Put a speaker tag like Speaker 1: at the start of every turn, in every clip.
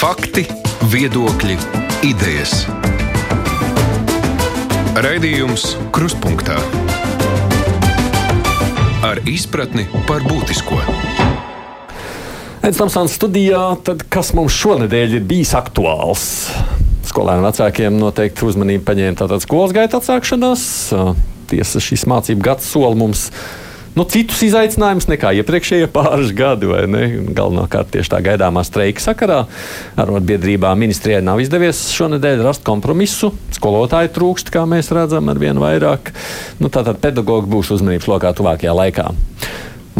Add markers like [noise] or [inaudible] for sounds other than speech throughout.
Speaker 1: Fakti, viedokļi, idejas. Raidījums Krustpunktā ar izpratni par būtisko.
Speaker 2: Tamsons studijā, tad kas mums šonadēļ ir bijis aktuāls? Skolēniem vecākiem noteikti uzmanību paņēma tātad skolas gaita atsākšanās. Tiesa, šis mācību gads sola mums nu, citus izaicinājumus nekā iepriekšējie pāris gadi. Galvenokārt tieši tā gaidāmā streika sakarā arotbiedrībām ministrijai nav izdevies šonadēļ rast kompromisu. Skolotāju trūkst, kā mēs redzam, ar vien vairāk. Nu, tātad pedagogi būs uzmanības lokā tuvākajā laikā.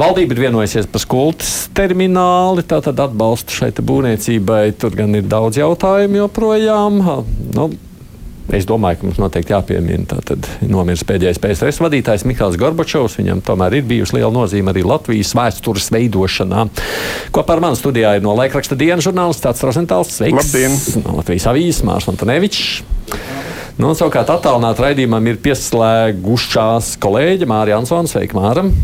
Speaker 2: Valdība ir vienojusies par skultas termināli, tātad atbalstu šai būvniecībai. Tur gan ir daudz jautājumu joprojām. Nu, Es domāju, ka mums noteikti jāpiemina tātad nomiris pēdējais PSRS vadītājs Mikls Gorbačovs. Viņam tomēr ir bijusi liela nozīme arī Latvijas vēstures veidošanā. Kopā ar mani studijā ir no laikraksta dienas žurnālists Tāds Rozentāls. Sveiks!
Speaker 3: Labdien!
Speaker 2: No Latvijas avīzes Mārs Antonevičs. Nu, savukārt attālināti raidījumam ir pieslēgušās kolēģi Mārija Ansona. Sveika, Māram!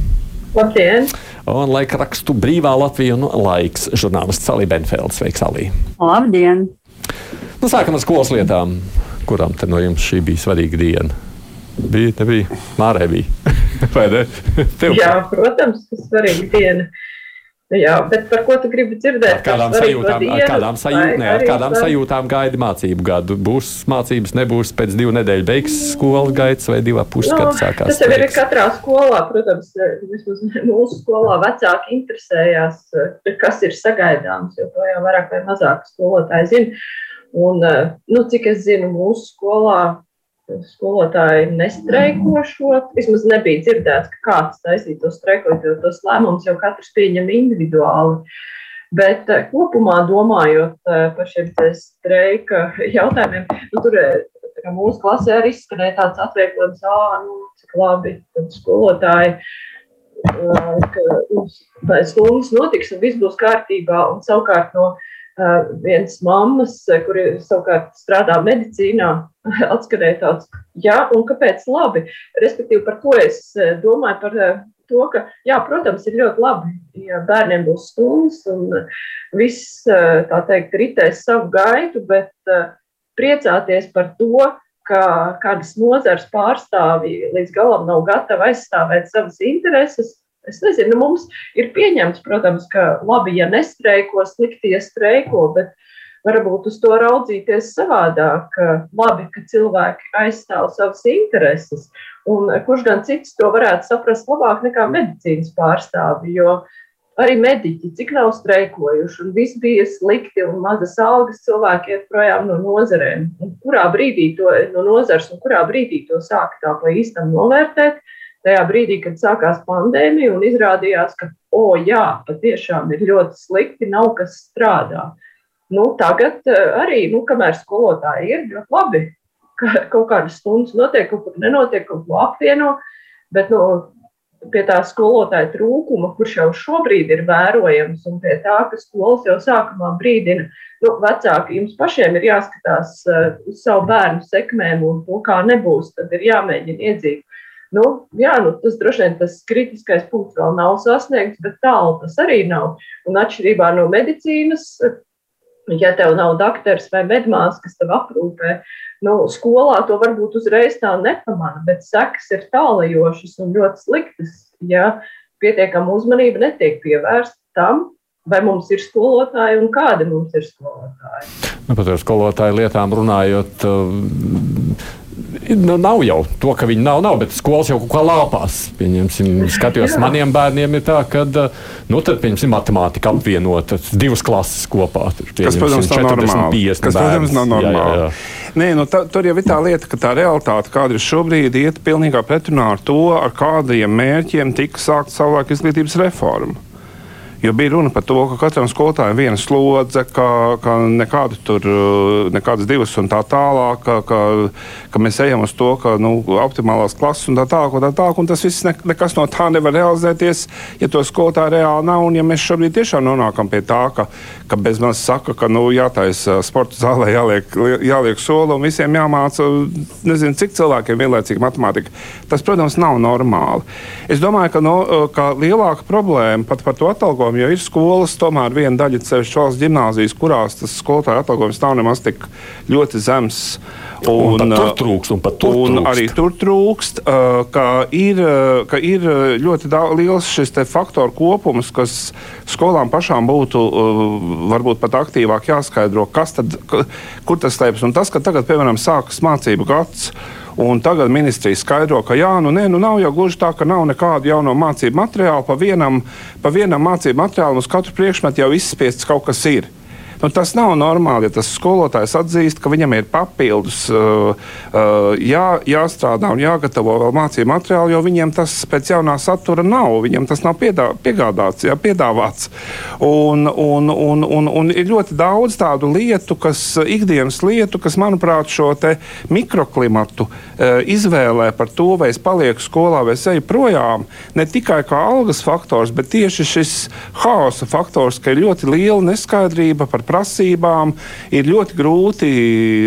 Speaker 4: Labdien!
Speaker 2: Un laika rakstu brīvā Latvija un laiks žurnālists Salī Benfelds. Sveiks, Salī!
Speaker 4: Labdien!
Speaker 2: Nu, sākam ar skolas lietām kuram no jums šī bija svarīga diena? Bija, nebija, Mārē bija. [laughs] Vai ne?
Speaker 4: Tev? Jā, protams, svarīga diena. Jā, bet par ko tu gribi dzirdēt?
Speaker 2: Ar kādām sajūtām, dienu, ar kādām, sajūt, ne, ar kādām par... sajūtām gaidi mācību gadu? Būs mācības, nebūs pēc divu nedēļu beigas skolas gaitas vai divā pusgada
Speaker 4: no,
Speaker 2: sākās?
Speaker 4: Tas jau ir katrā skolā, protams, vismaz [laughs] mūsu skolā vecāki interesējās, kas ir sagaidāms, jo to jau vairāk vai mazāk skolotāji zina. Un, eh, nu, cik es zinu, mūsu skolā skolotāji nestreikošot. Vismaz nebija dzirdēts, ka kāds taisīja to streikot, jo tos lēmumus jau katrs pieņem individuāli. Bet eh, kopumā domājot eh, par šiem streika jautājumiem, nu, tur mūsu klasē arī izskanēja tāds atvieglojums, ah, nu, cik labi, skolotāji ka stundas notiks un viss būs kārtībā. Un savukārt no viens mammas, kuri savukārt strādā medicīnā, [laughs] atskanēja tāds, jā, un kāpēc labi? Respektīvi, par ko es domāju par to, ka, jā, protams, ir ļoti labi, ja bērniem būs stundas un viss, tā teikt, ritēs savu gaitu, bet priecāties par to, ka kādas nozars pārstāvji līdz galam nav gatavi aizstāvēt savas intereses, Es nezinu, nu, mums ir pieņemts, protams, ka labi, ja nestreiko, slikti, ja streiko, bet varbūt uz to raudzīties savādāk. Labi, ka cilvēki aizstāv savas intereses, un kurš gan cits to varētu saprast labāk nekā medicīnas pārstāvi, jo arī mediķi, cik nav streikojuši, un viss bija slikti, un mazas algas cilvēki iet projām no nozarēm. Un kurā brīdī to no nozars, un kurā brīdī to sāk tā pa īstam novērtēt, tajā brīdī, kad sākās pandēmija un izrādījās, ka, o, oh, jā, patiešām ir ļoti slikti, nav kas strādā. Nu, tagad eh, arī, nu, kamēr skolotāji ir ļoti labi, ka kaut kādas stundas notiek, kaut kur nenotiek, kaut ko apvieno, bet nu, pie tā skolotāja trūkuma, kurš jau šobrīd ir vērojams, un pie tā, ka skolas jau sākumā brīdina, nu, vecāki jums pašiem ir jāskatās uh, uz savu bērnu sekmēm un to, kā nebūs, tad ir jāmēģina iedzīt Nu, jā, nu, tas droši vien tas kritiskais punkts vēl nav sasniegts, bet tālu tas arī nav. Un atšķirībā no medicīnas, ja tev nav doktors vai medmāsas, kas tev aprūpē, nu, skolā to varbūt uzreiz tā nepamana, bet sekas ir tālajošas un ļoti sliktas, ja pietiekama uzmanība netiek pievērsta tam, vai mums ir skolotāji un kādi mums ir skolotāji.
Speaker 2: Nu, par skolotāju lietām runājot, nav jau to, ka viņi nav, nav, bet skolas jau kaut kā lāpās. Pieņemsim, skatījos, maniem bērniem ir tā, ka, nu, tad, pieņemsim, matemātika apvienota divas klases kopā. Tur,
Speaker 3: kas, protams, nav normāli. Kas, protams, nav normāli. Jā, jā. Nē, nu, tā, tur jau ir tā lieta, ka tā realitāte, kāda ir šobrīd, iet pilnīgā pretrunā ar to, ar kādiem mērķiem tika sākta savulaik izglītības reforma. Jo bija runa par to, ka katram skolotājam ir viena slodze, ka, ka nekāda tur, nekādas divas un tā tālāk, ka, ka, ka mēs ejam uz to, ka nu, optimālās klases un tā tālāk, un tā tālāk, un tas viss ne, nekas no tā nevar realizēties, ja to skolotāju reāli nav. Un ja mēs šobrīd tiešām nonākam pie tā, ka, ka bez manis saka, ka nu, jātaisa sporta zālē, jāliek, jāliek soli un visiem jāmāca, nezinu, cik cilvēkiem vienlaicīgi matemātika, tas, protams, nav normāli. Es domāju, ka, no, ka lielāka problēma pat par to atalgojumu atalgojumu, jo ir skolas, tomēr viena daļa ceļš valsts gimnāzijas, kurās tas skolotāju atalgojums nav nemaz tik ļoti zems.
Speaker 2: Un, un tur trūkst, un, tur
Speaker 3: un
Speaker 2: trūkst.
Speaker 3: arī tur trūkst, ka ir, ka ir ļoti daudz, liels šis faktoru kopums, kas skolām pašām būtu varbūt pat aktīvāk jāskaidro, kas tad, kur tas slēpjas. Un tas, ka tagad, piemēram, sākas mācību gads. Un tagad ministrija skaidro, ka jā, nu, nē, nu nav jau gluži tā, ka nav nekādu jauno mācību materiālu. Pa vienam, pa vienam mācību materiālam uz katru priekšmetu jau izspiests kaut kas ir. Nu, tas nav normāli, ja tas skolotājs atzīst, ka viņam ir papildus uh, uh, jā, jāstrādā un jāgatavo vēl mācību materiāli, jo viņiem tas pēc jaunā satura nav. Viņam tas nav piedā, piegādāts, jā, piedāvāts. Un, un, un, un, un ir ļoti daudz tādu lietu, kas ikdienas lietu, kas, manuprāt, šo mikroklimatu uh, izvēlē par to, vai es palieku skolā vai es eju projām, ne tikai kā algas faktors, bet tieši šis haosa faktors, ka ir ļoti liela neskaidrība par prasībām. Ir ļoti grūti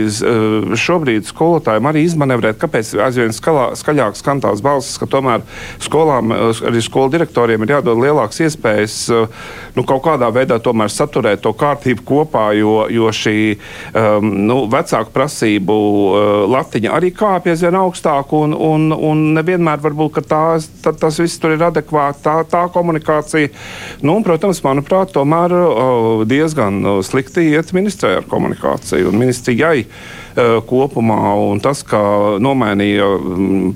Speaker 3: eh, šobrīd skolotājiem arī izmanevrēt, kāpēc aizvien skalā, skaļāk skan tās balsis, ka tomēr skolām, eh, arī skolu direktoriem ir jādod lielākas iespējas eh, nu, kaut kādā veidā saturēt to kārtību kopā, jo, jo šī um, nu, vecāku prasību uh, latiņa arī kāpj aizvien augstāk, un, un, un nevienmēr varbūt tās, tā, tas viss tur ir adekvāti, tā, tā komunikācija. Nu, un, protams, manuprāt, tomēr uh, diezgan slikti iet ministrijai ar komunikāciju un ministrijai uh, kopumā. Un tas, ka nomainīja,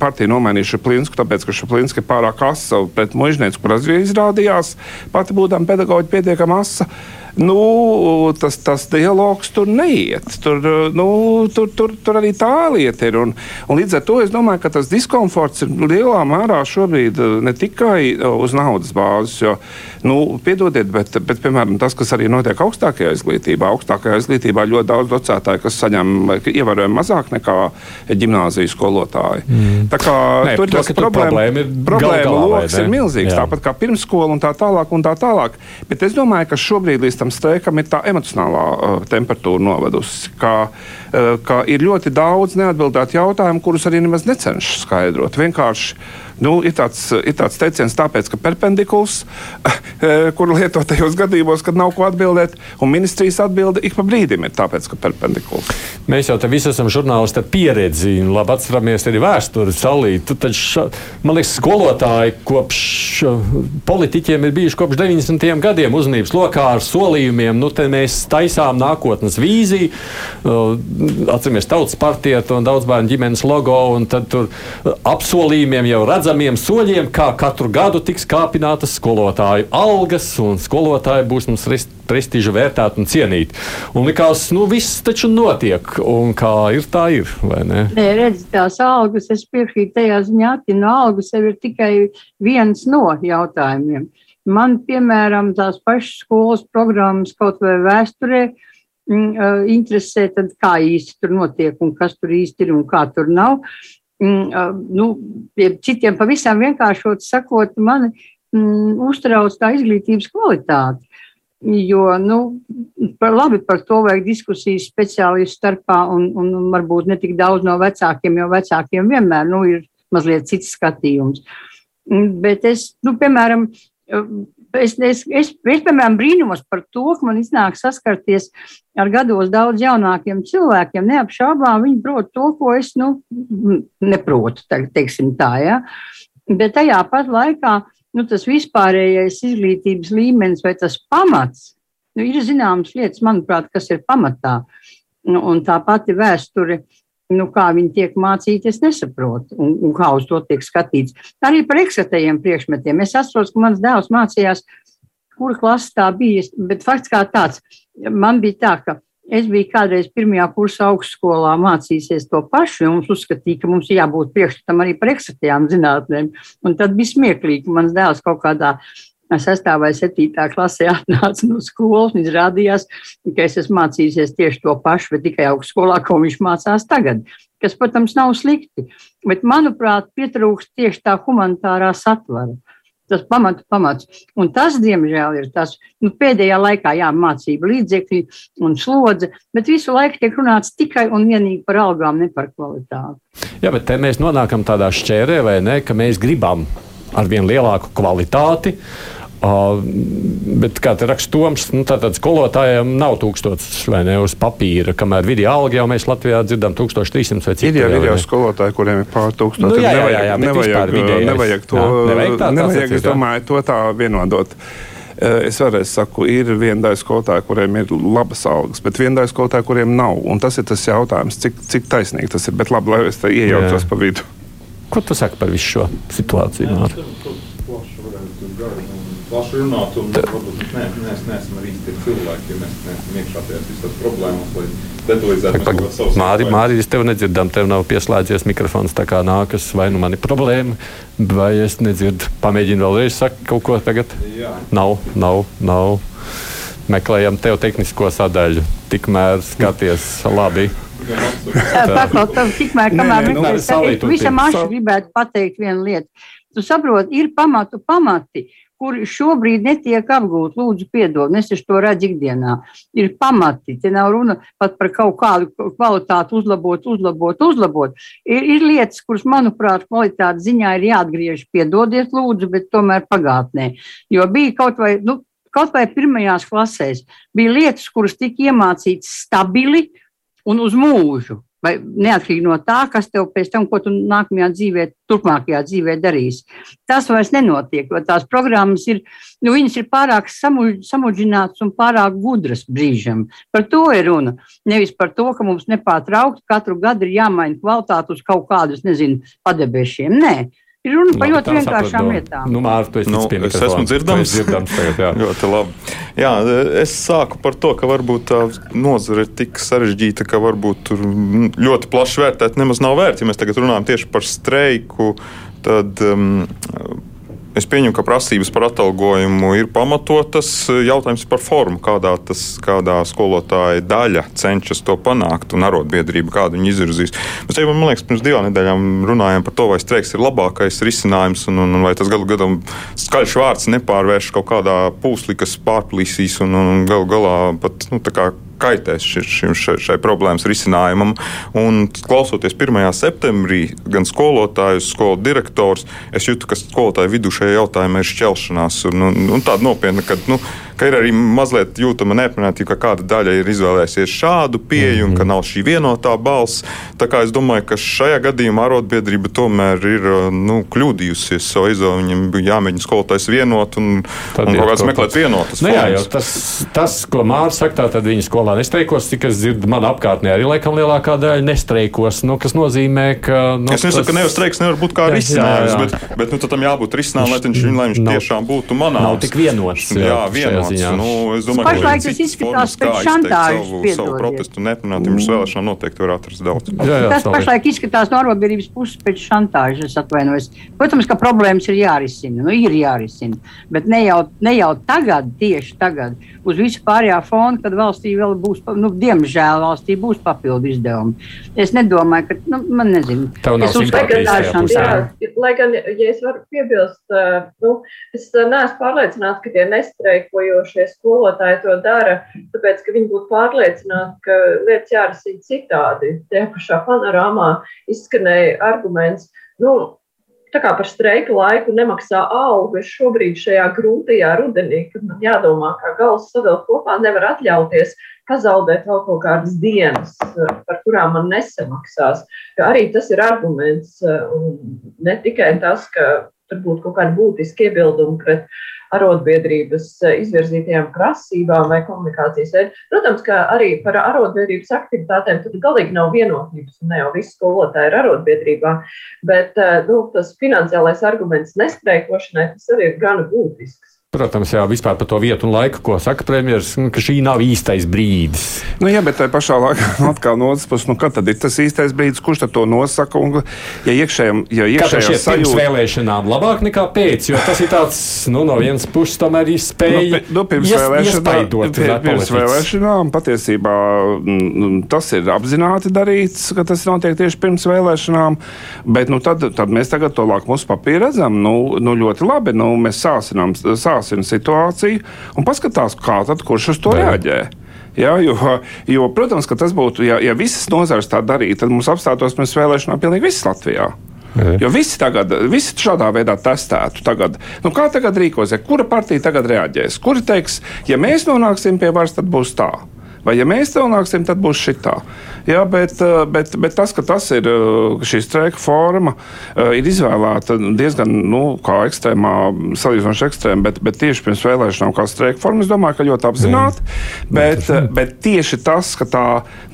Speaker 3: partija nomainīja Šaplinsku, tāpēc, ka Šaplinska ir pārāk asa pret mužnieci, kur izrādījās pati būdama pedagoģa pietiekama asa nu, tas, tas dialogs tur neiet. Tur, nu, tur, tur, tur arī tā lieta ir. Un, un līdz ar to es domāju, ka tas diskomforts ir lielā mērā šobrīd eh, ne tikai uz naudas bāzes. Jo, nu, piedodiet, bet, bet piemēram, tas, kas arī notiek augstākajā izglītībā, augstākajā izglītībā ļoti daudz docētāju, kas saņem ievērojami mazāk nekā ģimnāzijas skolotāji. Mm. Tā kā
Speaker 2: Nē, tur tas problēma, problēma ir,
Speaker 3: problēma lokus ir milzīgs, Jā. tāpat kā pirmsskola un tā tālāk. Un tā tālāk. Bet es domāju, ka šobrīd līdz tam streikam ir tā emocionālā uh, temperatūra novedusi. Ka, uh, ka ir ļoti daudz neatbildētu jautājumu, kurus arī nemaz necenšas skaidrot. Vienkārši Nu, ir, tāds, ir tāds teiciens, tāpēc, ka perpendikuls, [laughs] eh, kur lieto tajos gadījumos, kad nav ko atbildēt, un ministrijas atbilde ik pa brīdim ir tāpēc, ka perpendikuls.
Speaker 2: Mēs jau te visi esam žurnālisti ar pieredzi, un labi atceramies arī vēsturi salīt. Tu taču, man liekas, skolotāji kopš politiķiem ir bijuši kopš 90. gadiem uzmanības lokā ar solījumiem. Nu, mēs taisām nākotnes vīziju, atceramies tautas partiju un daudz bērnu ģimenes logo, un tad tur apsolījumiem jau redzam redzamiem soļiem, kā katru gadu tiks kāpinātas skolotāju algas, un skolotāji būs mums prestižu vērtēti un cienīti. Un likās, nu viss taču notiek, un kā ir, tā ir. Nē,
Speaker 5: nē redz, tās algas, es piekrītu tajā ziņā, ka no algas jau ir tikai viens no jautājumiem. Man, piemēram, tās pašas skolas programmas kaut vai vēsturē mm, interesē, tad kā īsti tur notiek un kas tur īsti ir un kā tur nav. Mm, nu, citiem pavisam vienkāršot sakot, mani mm, uztrauc tā izglītības kvalitāte. Jo, nu, par labi par to vajag diskusijas speciālistu starpā, un, un varbūt ne tik daudz no vecākiem, jo vecākiem vienmēr nu, ir mazliet cits skatījums. Bet es, nu, piemēram, Es, es, es, es, piemēram, brīnos par to, ka man iznāk saskarties ar gados daudz jaunākiem cilvēkiem. Neapšaubām viņi prot to, ko es nu, neprotu, teiksim tā. Ja? Bet tajā pat laikā nu, tas vispārējais izglītības līmenis vai tas pamats, nu, ir zināmas lietas, manuprāt, kas ir pamatā. Nu, un tā pati vēsture nu, kā viņi tiek mācīti, es nesaprotu, un, un kā uz to tiek skatīts. Arī par eksatajiem priekšmetiem. Es atceros, ka mans dēls mācījās, kura klase tā bija, bet fakts kā tāds, man bija tā, ka es biju kādreiz pirmajā kursā augstskolā mācīsies to pašu, un mums uzskatīja, ka mums jābūt priekšstatam arī par eksatajām zinātnēm. Un tad bija smieklīgi, ka mans dēls kaut kādā sestā vai septītā klasē atnāca no skolas un izrādījās, ka es esmu mācījies tieši to pašu, bet tikai augstskolā, ko viņš mācās tagad. Kas, protams, nav slikti, bet, manuprāt, pietrūkst tieši tā humanitārā satvara. Tas pamatu pamats. Un tas, diemžēl, ir tas nu, pēdējā laikā, jā, mācība līdzekļi un slodze, bet visu laiku tiek runāts tikai un vienīgi par algām, ne par kvalitāti.
Speaker 2: Jā, bet te mēs nonākam tādā šķērē, vai ne, ka mēs gribam ar vien lielāku kvalitāti bet, kā te raksta Toms, nu, tātad skolotājiem nav tūkstotis vai ne uz papīra, kamēr video alga jau mēs Latvijā dzirdam 1300 vai cik.
Speaker 3: Ir jau video skolotāji, kuriem ir pār tūkstoši.
Speaker 2: Nu, jā, jā, jā, jā,
Speaker 3: nevajag, nevajag, nevajag to, jā, nevajag tā, nevajag, es domāju, to tā vienodot. Es vēlreiz saku, ir viena daļa skolotāja, kuriem ir labas algas, bet viena daļa skolotāja, kuriem nav. Un tas ir tas jautājums, cik, cik taisnīgi tas ir. Bet labi, lai es te iejaucos pa vidu.
Speaker 2: Ko tu saki par visu šo situāciju? Jā,
Speaker 6: plaši runāt, un varbūt mēs ne, ne, neesam arī īsti cilvēki, ja mēs neesam iekšā tajās visās problēmās, lai detalizētu savus.
Speaker 2: Māri, Māri, es tevi nedzirdam, tev nav pieslēdzies mikrofons, tā kā nākas, vai nu man ir problēma, vai es nedzirdu. Pamēģini vēlreiz sakt kaut ko tagad. Jā. Nav, nav, nav. Meklējam tev tehnisko sadaļu, tikmēr skaties labi.
Speaker 5: Paklaus, tikmēr, kamēr nu, mēs visam aši gribētu pateikt vienu lietu. Tu saproti, ir pamatu pamati kuri šobrīd netiek apgūti. Lūdzu, piedod, es to redzu ikdienā. Ir pamati, te nav runa pat par kaut kādu kvalitāti uzlabot, uzlabot, uzlabot. Ir, ir lietas, kuras, manuprāt, kvalitātes ziņā ir jāatgriež, piedodiet, lūdzu, bet tomēr pagātnē. Jo bija kaut vai, nu, kaut vai pirmajās klasēs, bija lietas, kuras tika iemācītas stabili un uz mūžu. Vai neatkarīgi no tā, kas tev pēc tam, ko tu nākamajā dzīvē, turpmākajā dzīvē darīsi. Tas vairs nenotiek, jo tās programmas ir, nu, viņas ir pārāk samudžinātas un pārāk gudras brīžam. Par to ir runa. Nevis par to, ka mums nepārtraukti katru gadu ir jāmaina kvalitāte uz kaut kādus, nezinu, padebešiem. Nē, Ir runa par ļoti vienkāršām lietām.
Speaker 2: Nu, Mārta, tu esi
Speaker 6: nu, es esmu dzirdams.
Speaker 2: dzirdams tagad, jā. [laughs]
Speaker 6: ļoti labi. Jā, es sāku par to, ka varbūt tā nozare ir tik sarežģīta, ka varbūt tur ļoti plaši vērtēt nemaz nav vērts. Ja mēs tagad runājam tieši par streiku, tad um, Es pieņemu, ka prasības par atalgojumu ir pamatotas. Jautājums par formu, kādā, tas, kādā skolotāja daļa cenšas to panākt, un arotbiedrība kādu viņi izvirzīs. Mēs jau, man liekas, pirms divām nedēļām runājām par to, vai streiks ir labākais risinājums, un, un, un vai tas galu galā skaļš vārds nepārvērš kaut kādā pūslī, kas pārplīsīs un, un galu galā pat nu, kaitēs šim, šai, šai problēmas risinājumam. Un, klausoties 1. septembrī, gan skolotājus, skolu direktors, es jūtu, ka skolotāju vidū šajā jautājumā ir šķelšanās un, un, un tāda nopietna, ka nu, ka ir arī mazliet jūtama neapmierinātība, ka kāda daļa ir izvēlējusies šādu pieeju, -hmm. ka nav šī vienotā balss. Tā kā es domāju, ka šajā gadījumā arotbiedrība tomēr ir nu, kļūdījusies savā izvēlē. Viņam bija jāmēģina skolotājs vienot un, un kaut kāds meklēt vienotas
Speaker 2: nu, jā, tas, tas, ko Mārcis saka, tad viņa skolā nestreikos, cik es dzirdu, man apkārtnē arī laikam lielākā daļa nestreikos, nu, kas nozīmē, ka.
Speaker 6: Nu, es nesaku, tas... ka nevis streiks nevar būt kā risinājums, bet, bet nu, tam jābūt risinājumam, lai viņš, lai viņš nav, tiešām būtu manā.
Speaker 2: Nav tik vienots. Jā, jā vienots.
Speaker 6: Nu, es domāju,
Speaker 5: Pašlaik tas izskatās pēc šantāžas.
Speaker 6: Savu, savu protestu nepanākt, pirms vēlēšanām noteikti var atrast daudz.
Speaker 5: Jā, jā, tas pašlaik izskatās no arotbiedrības puses pēc šantāžas, atvainojos. Protams, ka problēmas ir jārisina, nu ir jārisina, bet ne jau, ne jau tagad, tieši tagad, uz visu pārējā fona, kad valstī vēl būs, nu, diemžēl valstī būs papildu izdevumi. Es nedomāju, ka, nu, man nezinu.
Speaker 2: Tev nav simpātijas.
Speaker 4: Lai gan, ja es varu piebilst, nu, es neesmu pārliecināts, ka tie nestreikojošie skolotāji to dara, tāpēc, ka viņi būtu pārliecināti, ka lietas jārisina citādi. Tajā pašā panorāmā izskanēja arguments. Nu, tā kā par streika laiku nemaksā algu, es šobrīd šajā grūtajā rudenī, kad man jādomā, kā galvas savilkt kopā, nevar atļauties pazaudēt vēl kaut kādas dienas, par kurām man nesamaksās. Jo arī tas ir arguments, un ne tikai tas, ka tur būtu kaut kādi būtiski iebildumi pret arotbiedrības eh, izvirzītajām prasībām vai komunikācijas veidu. Protams, ka arī par arotbiedrības aktivitātēm tur galīgi nav vienotības, un ne jau visi skolotāji ir arotbiedrībā, bet eh, nu, tas finansiālais arguments nestreikošanai, tas arī ir gana būtisks.
Speaker 2: Protams, jā, vispār par to vietu un laiku, ko saka premjerministrs, ka šī nav īstais brīdis.
Speaker 3: Nu, jā, bet tajā pašā laikā, [laughs] atkal no otras puses, nu, kad tad ir tas īstais brīdis, kurš to nosaka? Un, ja iekšējam, ja iekšējā
Speaker 2: sajūta... pirms vēlēšanām labāk nekā pēc, jo tas ir tāds, nu, no vienas puses tomēr izspēja. Nu, nu, pirms, ies, vēlēšanām,
Speaker 3: pie, pirms vēlēšanām patiesībā m, tas ir apzināti darīts, ka tas notiek tieši pirms vēlēšanām, bet, nu, tad, tad mēs tagad to lakmus papīru redzam, nu, nu ļoti labi, nu, mēs sāsinām. sāsinām sāsina situāciju un paskatās, kā tad kurš uz to Jā. reaģē. Ja, jo, jo, protams, ka tas būtu, ja, ja visas nozares tā darītu, tad mums apstātos pirms vēlēšanām pilnīgi viss Latvijā. Jā. Jo visi tagad, visi šādā veidā testētu. Tagad. Nu, kā tagad rīkosies? Kura partija tagad reaģēs? Kuri teiks, ja mēs nonāksim pie varas, tad būs tā? Vai ja mēs to nāksim, tad būs šitā. Jā, bet, eh, bet, bet tas, ka tas ir eh, šī streika forma, eh, ir izvēlēta diezgan nu, ekstrēmā, salīdzinoši ekstrēma, bet, bet tieši pirms vēlēšanām kā streika forma, es domāju, ka ļoti apzināti. Bet, bet tieši tas, ka tā,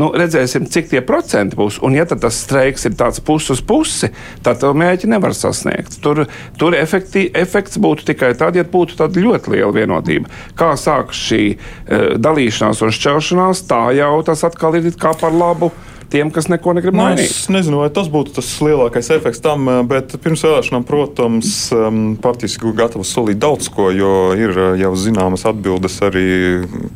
Speaker 3: nu, redzēsim, cik tie procenti būs, un ja tas streiks ir tāds pusi uz pusi, tad to mērķi nevar sasniegt. Tur, tur efekti, efekts būtu tikai tad, ja būtu tāda ļoti liela vienotība. Kā sākas šī uh, dalīšanās un šķelšanās? Vienošanās, tā jau tas atkal ir kā par labu tiem, kas neko negrib nu, mainīt.
Speaker 6: Es nezinu, vai tas būtu tas lielākais efekts tam, eh, bet pirms vēlēšanām, protams, partijas ir gatavas solīt daudz ko, jo ir eh, jau zināmas atbildes arī,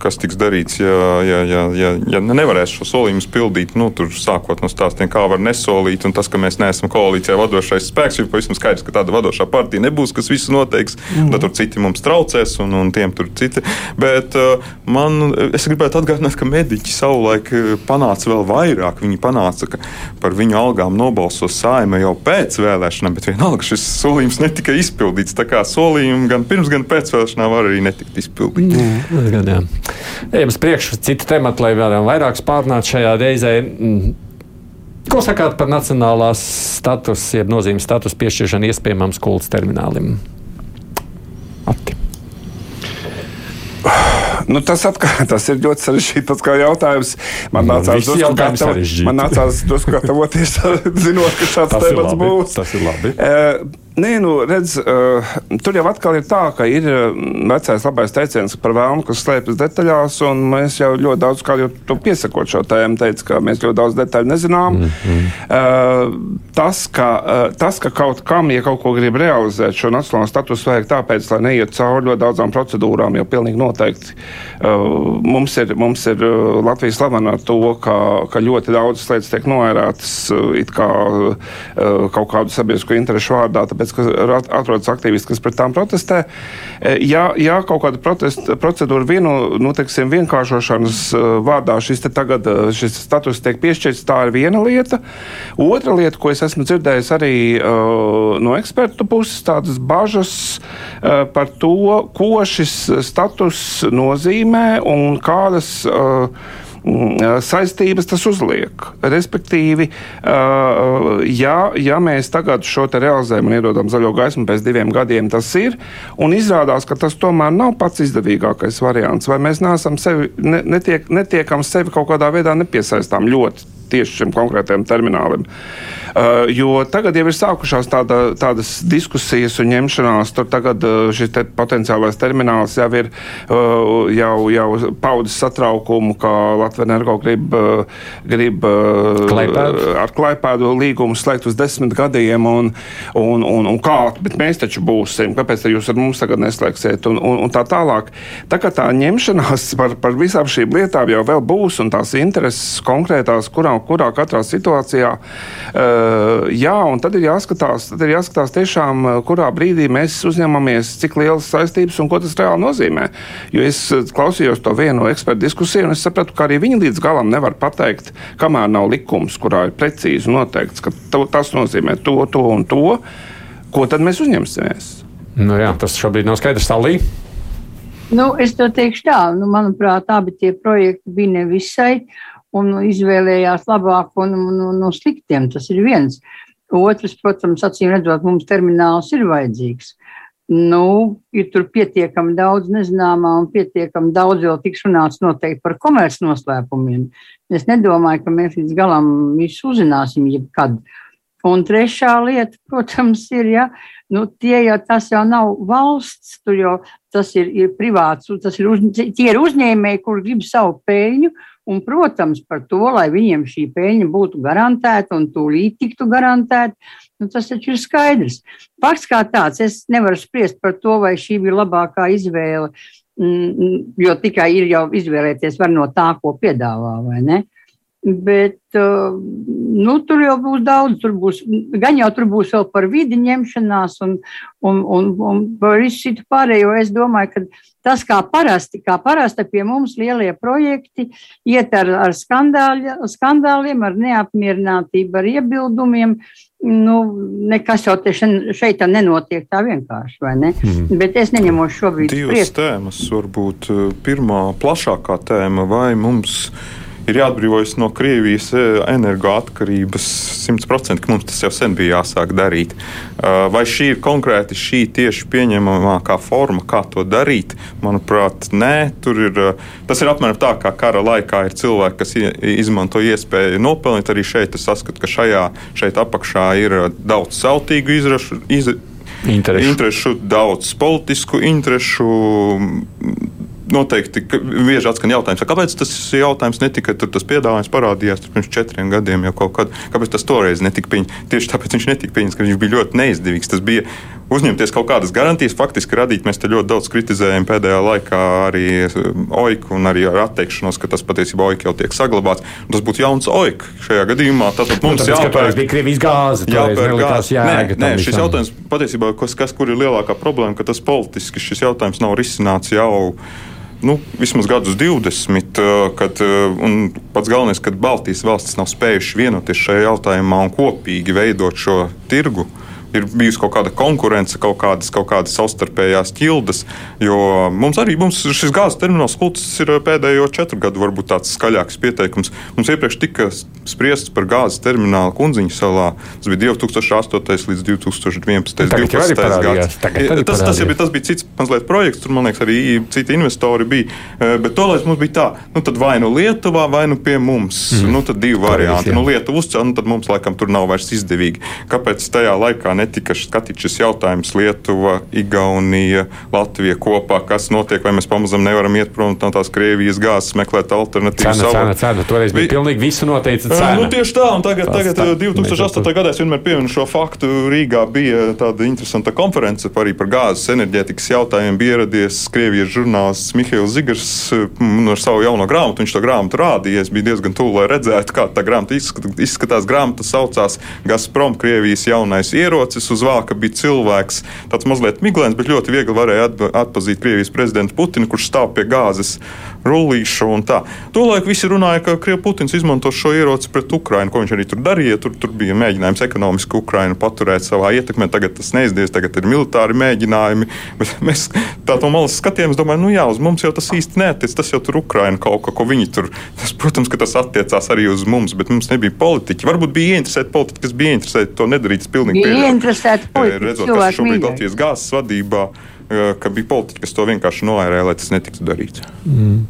Speaker 6: kas tiks darīts, ja, ja, ja, ja, ja nevarēs šo solījumus pildīt. Nu, tur sākot no stāstiem, kā var nesolīt, un tas, ka mēs neesam koalīcijā vadošais spēks, jo pavisam skaidrs, ka tāda vadošā partija nebūs, kas visu noteiks. Mm. Tad tur citi mums traucēs, un, un tiem tur citi. Bet uh, man, es gribētu atgādināt, ka mediķi savulaik panāca vēl vairāk viņi panāca, ka par viņu algām nobalsos saima jau pēc vēlēšanām, bet vienalga šis solījums netika izpildīts. Tā kā solījumi gan pirms, gan pēc vēlēšanām var arī netikt izpildīti.
Speaker 2: Ejam uz priekšu, citu tematu, lai varam vairāk spārnāt šajā reizē. Mm. Ko sakāt par nacionālās status, jeb nozīmes status piešķiršanu iespējamam skolas terminālim? Ati.
Speaker 3: Nu, tas, atkal, [laughs] tas ir ļoti sarežģīts jautājums. Man nu, nācās nu, drusku gatavoties, [laughs] zinot, ka [laughs] šāds temats būs.
Speaker 2: Tas ir labi.
Speaker 3: Uh, Nē, nu, redz, uh, tur jau atkal ir tā, ka ir vecais labais teiciens par vēlmu, kas slēpjas detaļās, un mēs jau ļoti daudz, kā jau tu piesakot šo tēmu, teici, ka mēs ļoti daudz detaļu nezinām. Mm -hmm. uh, tas, ka, uh, tas, ka kaut kam, ja kaut ko grib realizēt, šo nacionālo statusu vajag tāpēc, lai neiet cauri ļoti daudzām procedūrām, jo pilnīgi noteikti uh, mums ir, mums ir uh, Latvijas slavena ar to, ka, ka ļoti daudzas lietas tiek noērētas uh, it kā uh, kaut kādu sabiedrisko interešu vārdā. Tāpēc tāpēc, ka atrodas aktīvisti, kas pret tām protestē. E, ja, ja kaut kāda protesta, procedūra vienu, nu, teiksim, vienkāršošanas e, vārdā šis, tagad, e, šis status tiek piešķirts, tā ir viena lieta. Otra lieta, ko es esmu dzirdējis arī uh, no ekspertu puses, tādas bažas uh, par to, ko šis status nozīmē un kādas. Uh, saistības tas uzliek. Respektīvi, ja, ja mēs tagad šo te realizējam un iedodam zaļo gaismu pēc diviem gadiem, tas ir, un izrādās, ka tas tomēr nav pats izdevīgākais variants, vai mēs neesam sevi, ne, netiek, netiekam sevi kaut kādā veidā nepiesaistām ļoti tieši šim konkrētajam terminālim. Uh, jo tagad jau ir sākušās tāda, tādas diskusijas un ņemšanās. Tur tagad uh, šis te potenciālais termināls jau ir uh, jau, jau paudis satraukumu, ka Latvija energo grib, grib Klaipēdu. ar klaipēdu līgumu slēgt uz desmit gadiem. Un, un, un, un kā, bet mēs taču būsim, kāpēc jūs ar mums tagad neslēgsiet un, un, un tā tālāk. Tā kā tā ņemšanās [laughs] par, par visām šīm lietām jau vēl būs un tās intereses konkrētās, kurām kurā katrā situācijā. Uh, jā, un tad ir jāskatās, tad ir jāskatās tiešām, eh, kurā brīdī mēs uzņemamies, cik lielas saistības un ko tas reāli nozīmē. Jo es eh, klausījos to vienu ekspertu diskusiju, un es sapratu, ka arī viņi līdz galam nevar pateikt, kamēr nav likums, kurā ir precīzi noteikts, ka to, tas nozīmē to, to un to, ko tad mēs uzņemsimies.
Speaker 2: Nu jā, tas šobrīd nav skaidrs. Salī.
Speaker 5: Nu, es to teikšu tā, nu, manuprāt, abi tie projekti bija nevisai. Uh, un izvēlējās labāko no, no, no sliktiem. Tas ir viens. Otrs, protams, acīm redzot, mums termināls ir vajadzīgs. Nu, ir tur pietiekami daudz nezināmā un pietiekami daudz vēl tiks runāts noteikti par komercnoslēpumiem. Es nedomāju, ka mēs līdz galam visu uzzināsim jebkad. Un trešā lieta, protams, ir, ja, nu, tie jau tas jau nav valsts, tur jau tas ir, ir privāts, tas ir, uz, tie ir uzņēmēji, kur grib savu peļņu, Un, protams, par to, lai viņiem šī peļņa būtu garantēta un tūlīt tiktu garantēta, nu, tas taču ir skaidrs. Fakts kā tāds, es nevaru spriest par to, vai šī bija labākā izvēle, mm, jo tikai ir jau izvēlēties var no tā, ko piedāvā, vai ne? Bet uh, nu, tur jau būs daudz, tur būs, gan jau tur būs vēl par vidi ņemšanās un, un, un, un par visu citu pārējo. Es domāju, ka tas, kā parasti, kā parasti pie mums lielie projekti, iet ar, ar skandāļa, skandāliem, ar neapmierinātību, ar iebildumiem. Nu, nekas jau šeit nenotiek tā vienkārši, vai ne? Mm. Bet es neņemos šobrīd.
Speaker 6: Divas spriest. tēmas, varbūt pirmā plašākā tēma, vai mums ir ir jāatbrīvojas no Krievijas e, energoatkarības 100%, ka mums tas jau sen bija jāsāk darīt. Uh, vai šī ir konkrēti šī tieši pieņemamākā forma, kā to darīt? Manuprāt, nē, tur ir. Uh, tas ir apmēram tā, kā kara laikā ir cilvēki, kas izmanto iespēju nopelnīt. Arī šeit es saskatu, ka šajā, šeit apakšā ir daudz sautīgu izrašu. Iz, Interešu. interešu, daudz politisku interešu, noteikti bieži atskan jautājums, kāpēc tas jautājums netika, tur tas piedāvājums parādījās pirms četriem gadiem jau kaut kad, kāpēc tas toreiz netika pieņemts. Tieši tāpēc viņš netika pieņemts, ka viņš bija ļoti neizdevīgs. Tas bija uzņemties kaut kādas garantijas, faktiski radīt. Mēs te ļoti daudz kritizējam pēdējā laikā arī um, OIK un arī ar atteikšanos, ka tas patiesībā OIK jau tiek saglabāts. Tas būtu jauns OIK šajā gadījumā. Tātad
Speaker 2: nu, mums nu, jāpērk. Bija Krievijas gāze.
Speaker 6: Jāpērk gāze. Nē, nē šis jautājums patiesībā, kas, kas kur ir lielākā problēma, ka tas politiski šis jautājums nav risināts jau nu, vismaz gadus 20, eh, kad eh, pats galvenais, ka Baltijas valstis nav spējušas vienoties šajā jautājumā un kopīgi veidot šo tirgu ir bijusi kaut kāda konkurence, kaut kādas, kaut kādas savstarpējās ķildes. Jo mums arī mums šis gāzes termināls kults ir pēdējo četru gadu varbūt tāds skaļāks pieteikums. Mums iepriekš tika spriests par gāzes terminālu Kunziņu salā. Tas bija 2008. līdz 2011. gads. Tas, tas, bija, tas bija cits mazliet projekts, tur man liekas arī citi investori bija. Eh, bet tolaik mums bija tā, nu tad vai nu Lietuvā, vai nu pie mums. Mm. Nu tad divi varianti. Nu Lietuva uzcēla, nu tad mums laikam tur nav vairs izdevīgi. Kāpēc tajā laikā netika skatīts šis jautājums Lietuva, Igaunija, Latvija kopā, kas notiek, vai mēs pamazam nevaram iet prom no tās Krievijas gāzes, meklēt alternatīvas.
Speaker 2: Cena, cena, cena, toreiz bija pilnīgi visu noteica cena.
Speaker 6: Nu, tieši tā, un tagad, tas, tagad tā, 2008. gadā es vienmēr pieminu šo faktu. Rīgā bija tāda interesanta konference arī par gāzes enerģētikas jautājumiem. Bija ieradies Krievijas žurnālists Mihails Zigars ar savu jauno grāmatu. Viņš to grāmatu rādīja. Es biju diezgan tuvu, lai redzētu, kā tā grāmata izskatās. Grāmata saucās Gazprom, Krievijas jaunais ierocis acis uz vāka bija cilvēks, tāds mazliet miglēns, bet ļoti viegli varēja atpazīt Krievijas prezidentu Putinu, kurš stāv pie gāzes rullīša un tā. Tolaik visi runāja, ka Krievijas Putins izmanto šo ieroci pret Ukrainu, ko viņš arī tur darīja. Tur, tur bija mēģinājums ekonomiski Ukrainu paturēt savā ietekmē. Tagad tas neizdevies, tagad ir militāri mēģinājumi. [laughs] Bet mēs tā no malas skatījāmies, domājam, nu jā, uz mums jau tas īsti neatiec. Tas jau tur Ukraina kaut ko, ko viņi tur. Tas, protams, ka tas attiecās arī uz mums, bet mums nebija politiķi. Varbūt bija ieinteresēti politiķi, kas bija ieinteresēti to nedarīt. Tas pilnīgi
Speaker 5: bija interesēti politiķi.
Speaker 6: Redzot, kas šobrīd Latvijas gāzes vadībā ka bija politiķi, kas to vienkārši noērēja, lai tas netiktu darīts. Mm.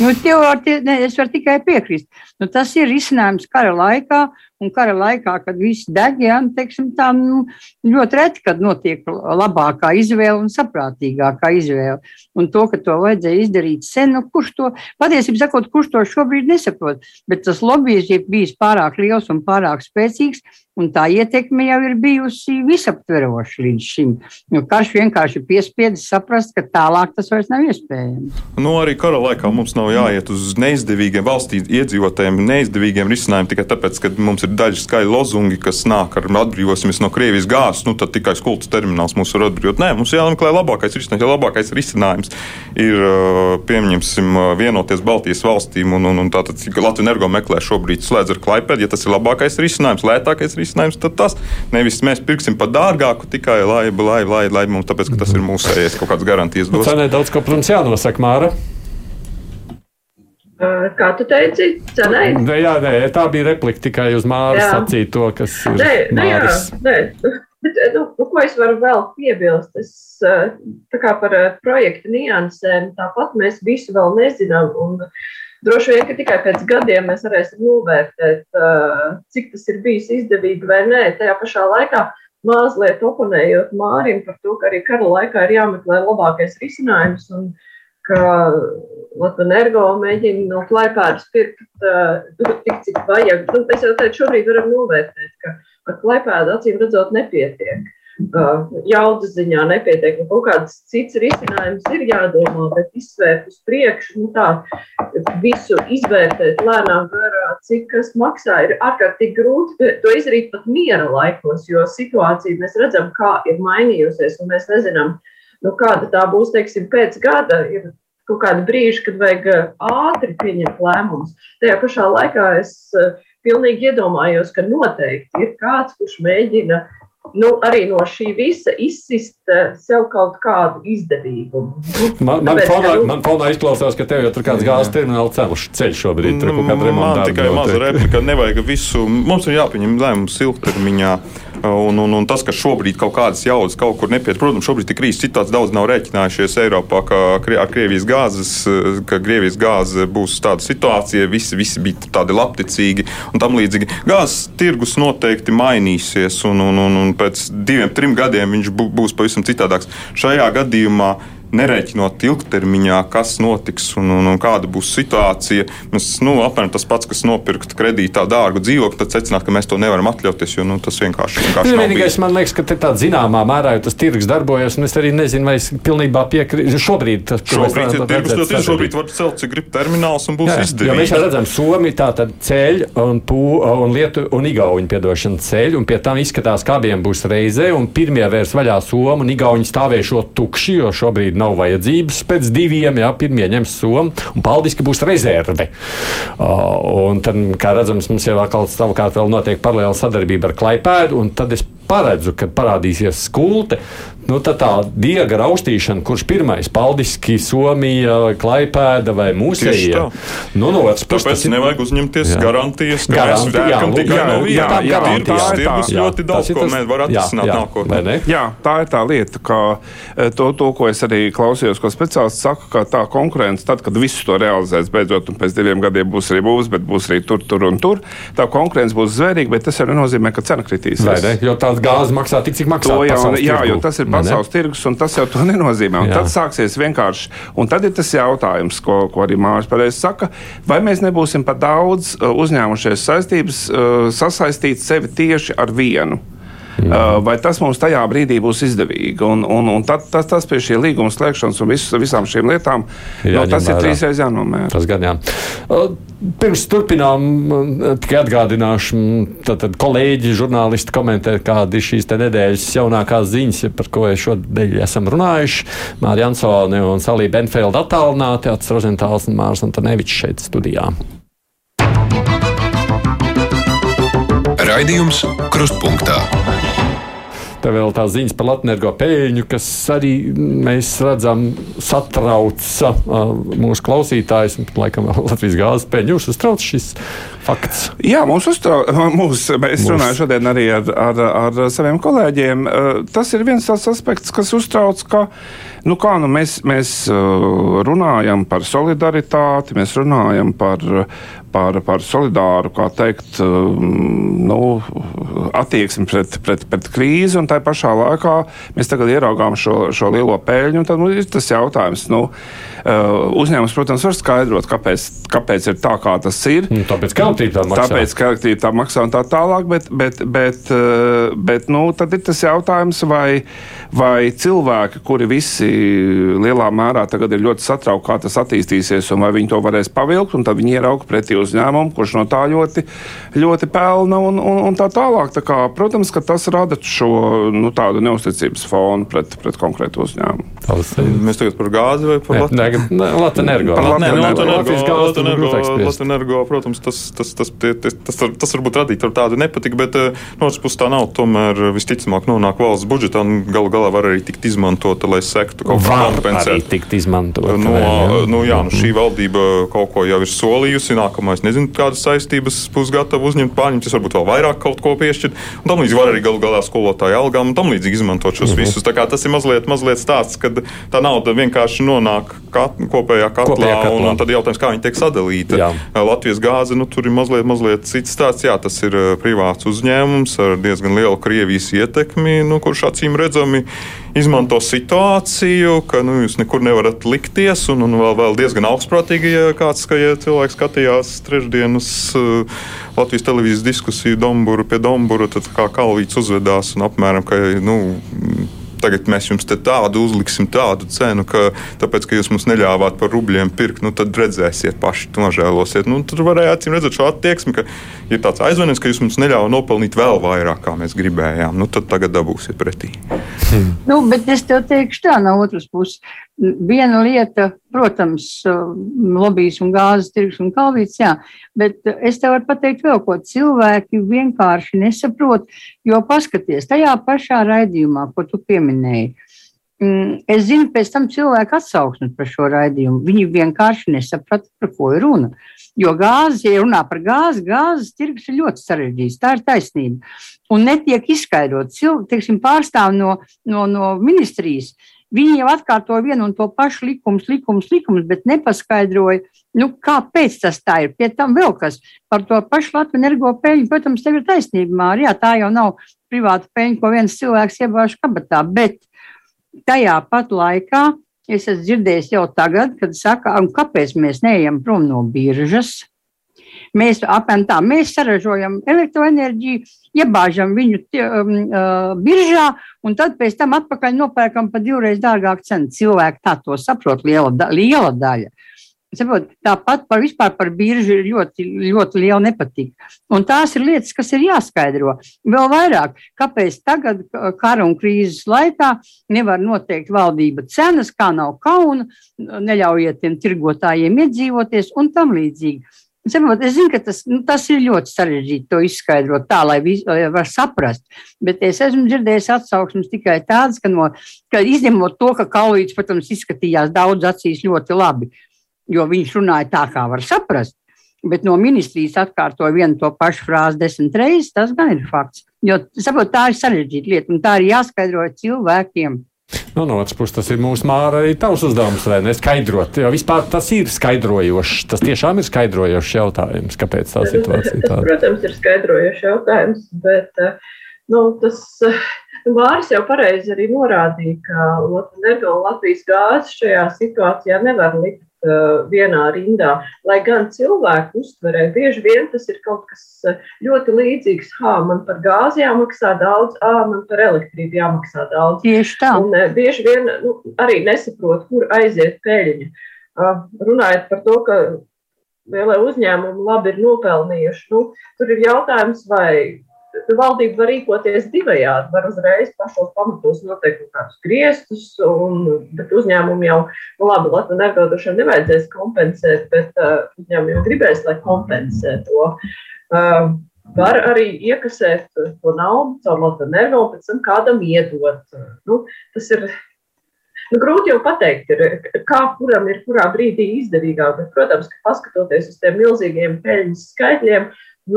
Speaker 5: Nu, teorti, ne, es varu tikai piekrist. Nu, tas ir risinājums kara laikā, un kara laikā, kad viss deg, ja, nu, teiksim, tā, nu, ļoti reti, kad notiek labākā izvēle un saprātīgākā izvēle. Un to, ka to vajadzēja izdarīt sen, nu, kurš to, patiesībā sakot, kurš to šobrīd nesaprot, bet tas lobbyis ir bijis pārāk liels un pārāk spēcīgs, Un tā ietekme jau ir bijusi visaptveroša līdz šim. Nu, karš vienkārši piespiedis saprast, ka tālāk tas vairs nav iespējams.
Speaker 6: Nu, arī kara laikā mums nav jāiet uz neizdevīgiem valstī iedzīvotājiem, neizdevīgiem risinājumiem tikai tāpēc, ka mums ir daži skaļi lozungi, kas nāk ar atbrīvosimies no Krievijas gāzes. Nu, tad tikai skultas termināls mūs var atbrīvot. Nē, mums jāmeklē labākais risinājums. Ja labākais risinājums ir, pieņemsim, vienoties Baltijas valstīm un, un, un tātad Latvijas energo meklē šobrīd slēdz ar Klaipēdu. Ja tas ir labākais risinājums, lētākais risinājums, tad tas nevis mēs pirksim par dārgāku tikai lai, lai, lai, lai mums, tāpēc, ka tas ir mūsējais kaut kāds garantijas
Speaker 2: dos. Cenē daudz, ko, protams, jānosaka, Māra.
Speaker 4: Kā tu teici, cenai?
Speaker 2: Nē, jā, nē, tā bija replika tikai uz Māras sacīto, kas ir nē, nē, Māras. Jā, nē.
Speaker 4: Bet, nu, nu, ko es varu vēl piebilst? Es, tā kā par projekta niansēm, tāpat mēs visu vēl nezinām. Un, uh, Droši vien, ka tikai pēc gadiem mēs varēsim novērtēt, cik tas ir bijis izdevīgi vai nē. Tajā pašā laikā mazliet oponējot Mārim par to, ka arī kara laikā ir jāmeklē labākais risinājums un ka Latvijas energo mēģina no klaipēdas pirkt tik, cik vajag. Nu, es jau teicu, šobrīd varam novērtēt, ka ar klaipēdu acīm redzot nepietiek jaudas ziņā nepietiek. Nu, kaut kāds cits risinājums ir jādomā, bet izsvērt uz priekšu, nu tā, visu izvērtēt lēnām, garā, cik kas maksā, ir ārkārtīgi grūti to izdarīt pat miera laikos, jo situācija mēs redzam, kā ir mainījusies, un mēs nezinām, nu, kāda tā būs, teiksim, pēc gada. Ir kaut kādi brīži, kad vajag ātri pieņemt lēmumus. Tajā pašā laikā es pilnīgi iedomājos, ka noteikti ir kāds, kurš mēģina nu, arī no šī visa izsist uh, sev kaut kādu izdevību.
Speaker 2: Man, man, Tāpēc, fonā, nu, man fonā izklausās, ka tev jau tur kāds gāzes termināla ceļš, ceļš šobrīd. Kāda remonta.
Speaker 6: Man tikai maza replika, nevajag visu. Mums ir jāpieņem lēmums ilgtermiņā. Un, un, un tas, ka šobrīd kaut kādas jaudas kaut kur nepiet, protams, šobrīd ir krīzes situācija. Daudz nav rēķinājušies Eiropā, ka ar Krievijas gāzes, ka Krievijas gāze būs tāda situācija, visi, visi bija tādi labticīgi un tam līdzīgi. Gāzes tirgus noteikti mainīsies, un, un, un, un pēc diviem, trim gadiem viņš būs pavisam citādāks. Šajā gadījumā nerēķinot ilgtermiņā, kas notiks un, un, un kāda būs situācija. Mēs, nu, apmēram tas pats, kas nopirkt kredītā dārgu dzīvokli, tad secināt, ka mēs to nevaram atļauties, jo nu, tas vienkārši, vienkārši
Speaker 2: ir. Vienīgais, man liekas, ka tā zināmā mērā tas tirgus darbojas, un es arī nezinu, vai es pilnībā piekrītu. Šobrīd tas
Speaker 6: šobrīd ir tirgus, ļoti šobrīd var celt, cik grib termināls un būs izdevīgi.
Speaker 2: Mēs jau redzam, Somi tā tad ceļ un, pū, un Lietu un Igauņu piedošana ceļ, un pie tam izskatās, ka abiem būs reizē, un pirmie vērs vaļā Somu un Igauņu stāvēšot tukši, jo šobrīd nav vajadzības pēc diviem, jā, pirmie ņems somu, un paldies, ka būs rezerve. Uh, un tad, kā redzams, mums jau atkal savukārt vēl notiek paralēla sadarbība ar Klaipēdu, un tad es paredzu, ka parādīsies skulte, nu, tā diega raustīšana, kurš pirmais - Paldiski, Somija, Klaipēda vai Mūsejā.
Speaker 6: Nu, no otras puses, tāpēc nevajag uzņemties jā. garantijas, ka Garanti, mēs vērkam tikai jā, no viena. Jā, jā, jā, tā ir tirgus ļoti daudz, ko mēs varam atrisināt nākotnē.
Speaker 3: Jā, tā ir tā lieta, ka e, to, to, ko es arī klausījos, ko speciālists saka, ka tā konkurence, tad, kad visus to realizēs beidzot, un pēc diviem gadiem būs arī būs, bet būs arī tur, tur un tur, tā konkurence būs zvērīga, bet tas jau nenozīmē, ka cena kritīsies.
Speaker 2: Vai ne? Jo tās gāzes maksā tik, cik maksā.
Speaker 3: Jau, jā, jo tas ir pasaules tirgus, un tas jau to [laughs] nenozīmē. Tad sāksies vienkārši. Un tad ir tas jautājums, ko, ko arī Mārcis pareizi saka, vai mēs nebūsim par daudz uh, uzņēmušies saistības, uh, sasaistīt sevi tieši ar vienu. Uh, vai tas mums tajā brīdī būs izdevīgi? Un, un, un tad, tas, tas pie šī līguma slēgšanas un vis, visām šīm lietām, jā, no, tas ir trīsreiz jānomēra.
Speaker 2: Tas gan jā. Pirms turpinām, tikai atgādināšu, tad, tad kolēģi, žurnālisti komentē, kāda ir šīs nedēļas jaunākās ziņas, par ko šodien esam runājuši. Mārija Ansone un Salija Benfelda attālināti, Ats Rozentāls un Mārs Antonevičs šeit studijā.
Speaker 1: Raidījums Krustpunktā.
Speaker 2: Te vēl tā ziņas par Latvijas pēļņu, kas arī mēs redzam, satrauca uh, mūsu klausītājus. Laikam, [laughs] Latvijas gāzes pēļņu jūs uztrauc šis fakts.
Speaker 3: Jā, mūs uztrauc. [laughs] Mūs, es mūs. runāju šodien arī ar, ar, ar saviem kolēģiem. Tas ir viens tāds aspekts, kas uztrauc, ka nu kā, nu mēs, mēs runājam par solidaritāti, mēs runājam par par, par solidāru teikt, nu, attieksmi pret, pret, pret krīzi, tā pašā laikā mēs tagad ieraugām šo, šo lielo peļņu. Tad nu, ir tas jautājums, nu, uzņēmums, protams, var skaidrot, kāpēc, kāpēc ir tā, kā tas ir.
Speaker 2: Nu, tāpēc, ka elektrība tā maksā.
Speaker 3: Tāpēc, ka elektrība tā maksā un tā tālāk, bet, bet, bet, uh, bet nu, tad ir tas jautājums, vai, vai cilvēki, kuri visi lielā mērā tagad ir ļoti satraukti, kā tas attīstīsies, un vai viņi to varēs pavilkt, un tad viņi ierauga pretī uzņēmumu, kurš no tā ļoti, ļoti pelna un, un, un tā tālāk. Tā kā, protams, ka tas rada šo nu, tādu neusticības fonu pret, pret konkrētu uzņēmumu.
Speaker 6: Mēs tagad par gāzi vai par
Speaker 2: Latvijas
Speaker 6: protams, tas, tas, tas, tas, tas, tas varbūt radīt tādu nepatiku, bet eh, no otras puses tā nav. Tomēr visticamāk nonāk valsts budžetā un galu galā var arī tikt izmantota, lai sektu kaut
Speaker 2: kā kompensēt. Tikt izmantota.
Speaker 6: No, nu, jā, nu, šī valdība kaut ko jau ir solījusi. Nākamā Es nezinu, kādas saistības būs gatava uzņemt, pārņemt, es varbūt vēl vairāk kaut ko piešķirt. Un tam līdzīgi var arī galu galā skolotāju algām un tam līdzīgi izmantot šos mm -hmm. visus. Tas ir mazliet, mazliet stāsts, kad tā nauda vienkārši nonāk kat, kopējā katlā, kopējā katlā. Un, un tad jautājums, kā viņi tiek sadalīta. Jā. Latvijas gāze, nu, tur ir mazliet, mazliet cits stāsts. Jā, tas ir privāts uzņēmums ar diezgan lielu Krievijas ietekmi, nu, kurš acīm redzami izmanto situāciju, ka nu, jūs nekur nevarat likties, un, un vēl, vēl diezgan augstprātīgi, ja kāds ka, ja cilvēks skatījās trešdienas uh, Latvijas televīzijas diskusiju Domburu pie Dombura, tad kā Kalvīts uzvedās un apmēram, ka, nu, tagad mēs jums tādu uzliksim, tādu cenu, ka tāpēc, ka jūs mums neļāvāt par rubļiem pirkt, nu, tad redzēsiet, paši nožēlosiet. Nu, tur varēja acīm redzēt šo attieksmi, ka ir tāds aizvainojums, ka jūs mums neļāvāt nopelnīt vēl vairāk, kā mēs gribējām. Nu, tad tagad dabūsiet pretī.
Speaker 5: Hmm. Nu, bet es tev teikšu tā no otras puses. Viena lieta, protams, lobbyis un gāzes tirgus un kalvīts, jā, bet es tev varu pateikt vēl ko. Cilvēki vienkārši nesaprot, jo paskaties tajā pašā raidījumā, ko tu pieminēji. Mm, es zinu, pēc tam cilvēku atsauksmes par šo raidījumu. Viņi vienkārši nesaprata, par ko ir runa. Jo gāzes, ja runā par gāzi, gāzes tirgus ir ļoti sarežģīts. Tā ir taisnība. Un netiek izskaidrot, cilvēki pārstāv no, no, no ministrijas. Viņi jau atkārto vienu un to pašu likumus, likumus, likumus, bet nepaskaidroja, nu, kāpēc tas tā ir. Pie tam vēl kas par to pašu Latviju energo peļņu. Protams, tev ir taisnība, Mārija. Tā jau nav privāta peļņa, ko viens cilvēks iebāž kabatā. Bet tajā pat laikā es esmu dzirdējis jau tagad, kad saka, kāpēc mēs neejam prom no biržas. Mēs apmēram tā, mēs saražojam elektroenerģiju, iebāžam viņu um, uh, biržā, un tad pēc tam atpakaļ nopērkam par divreiz dārgāku cenu. Cilvēki tā to saprot, liela, da, liela daļa. Saprot, tāpat par vispār par biržu ir ļoti, ļoti liela nepatika. Un tās ir lietas, kas ir jāskaidro. Vēl vairāk, kāpēc tagad, kara un krīzes laikā, nevar noteikt valdība cenas, kā nav kauna, neļaujiet tiem tirgotājiem iedzīvoties un tam līdzīgi. Saprot, es zinu, ka tas, nu, tas ir ļoti sarežģīti to izskaidrot tā, lai visi var saprast. Bet es esmu dzirdējis atsauksmes tikai tādas, ka, no, ka izņemot to, ka Kaulīts, protams, izskatījās daudz acīs ļoti labi, jo viņš runāja tā, kā var saprast. Bet no ministrijas atkārtoja vienu to pašu frāzi desmit reizes. Tas gan ir fakts. Jo saprot, tā ir sarežģīta lieta, un tā ir jāskaidro cilvēkiem.
Speaker 2: Nu, no otras puses, tas ir mūsu māra arī tavs uzdevums, vai ne? Skaidrot, jo vispār tas ir skaidrojošs. Tas tiešām ir skaidrojošs jautājums, kāpēc tā situācija ir tāda.
Speaker 4: Protams, ir skaidrojošs jautājums, bet eh, nu, tas Vāris jau pareizi arī norādīja, ka Latvijas gāzes šajā situācijā nevar likt vienā rindā. Lai gan cilvēku uztverē bieži vien tas ir kaut kas uh, ļoti līdzīgs. Hā, man par gāzi jāmaksā daudz, ā, man par elektrību jāmaksā daudz.
Speaker 5: Tieši tā.
Speaker 4: Un uh, bieži vien nu, arī nesaprot, kur aiziet peļņa. Runājot par to, ka lielie uzņēmumi labi ir nopelnījuši, nu, tur ir jautājums, vai valdība var rīkoties divējādi. Var uzreiz pašos pamatos noteikt kādus griestus, un, bet uzņēmumi jau, nu labi, Latvijas energodošiem nevajadzēs kompensēt, bet uh, uzņēmumi jau gribēs, lai kompensē to. Uh, var arī iekasēt to naudu caur Latvijas energo un pēc tam kādam iedot. Nu, tas ir Nu, grūti jau pateikt, ir, kā kuram ir kurā brīdī izdevīgāk. Bet, protams, ka paskatoties uz tiem milzīgiem peļņas skaitļiem,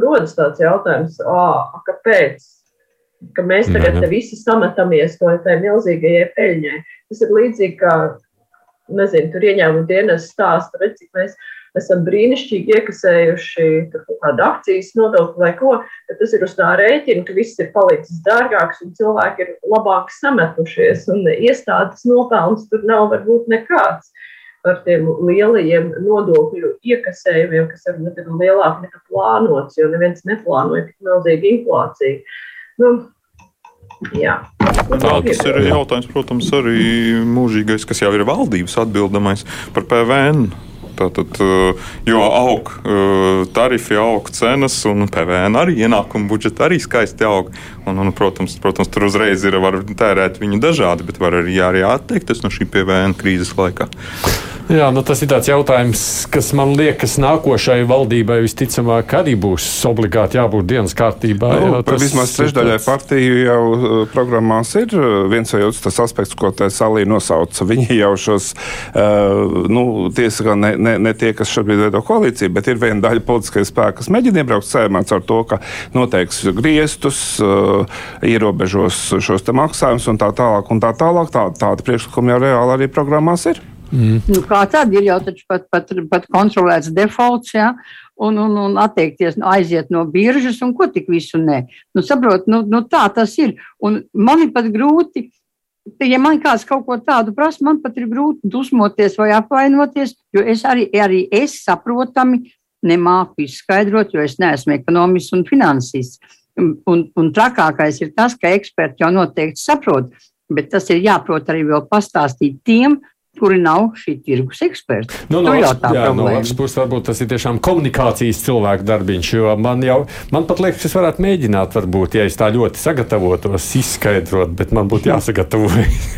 Speaker 4: rodas tāds jautājums, kāpēc? Ka mēs tagad visi sametamies to tai milzīgajai peļņai. Tas ir līdzīgi kā, nezinu, tur ieņēmuma dienas stāsta, redz, cik mēs esam brīnišķīgi iekasējuši kādu akcijas nodokli vai ko, bet tas ir uz tā rēķina, ka viss ir palicis dārgāks un cilvēki ir labāk sametušies un iestādes nopelns tur nav varbūt nekāds ar tiem lielajiem nodokļu iekasējumiem, kas varbūt ir lielāki nekā plānots, jo neviens neplānoja tik milzīgu inflāciju. Nu, Jā.
Speaker 6: Tā, tas ir jautājums, protams, arī mūžīgais, kas jau ir valdības atbildamais par PVN. Tātad, jo aug tarifi, aug cenas, un PVN arī ienākuma budžeta arī skaisti aug. Un, un, protams, protams, tur uzreiz ir var tērēt viņu dažādi, bet var arī, arī atteikties no šī PVN krīzes laikā.
Speaker 2: Jā, nu tas ir tāds jautājums, kas man liekas, nākošai valdībai visticamāk arī būs obligāti jābūt dienas kārtībā.
Speaker 3: Nu, tas, vismaz trešdaļai tāds... partiju jau uh, programmās ir uh, viens vai otrs tas aspekts, ko tā salī nosauca. [laughs] Viņi jau šos, uh, nu, tiesa gan ne, ne, ne tie, kas šobrīd veido koalīciju, bet ir viena daļa politiskais spēks, kas mēģina iebraukt sēmā ar to, ka noteiks griestus, uh, ierobežos šos te maksājumus un tā tālāk un tā tālāk. Tā, tāda priekšlikuma jau reāli arī programmās ir.
Speaker 5: Mm. Nu, kā tad ir jau pat, pat, pat kontrolēts defaults, ja? un, un, un atteikties, nu, aiziet no biržas, un ko tik visu nē. Nu, saprot, nu, nu, tā tas ir. Un man ir pat grūti. Ja man kāds kaut ko tādu prasa, man pat ir grūti dusmoties vai apvainoties, jo es arī, arī es saprotami nemāku izskaidrot, jo es neesmu ekonomists un finansists. Un, un, un trakākais ir tas, ka eksperti jau noteikti saprot, Bet tas ir jāprot arī vēl pastāstīt tiem, kuri nav šī tirgus eksperti.
Speaker 2: Nu, no, jau tā jā, no otras puses, varbūt tas ir tiešām komunikācijas cilvēku darbiņš, man jau, man pat liekas, es varētu mēģināt, varbūt, ja es tā ļoti sagatavotos, izskaidrot, bet man būtu jāsagatavojas,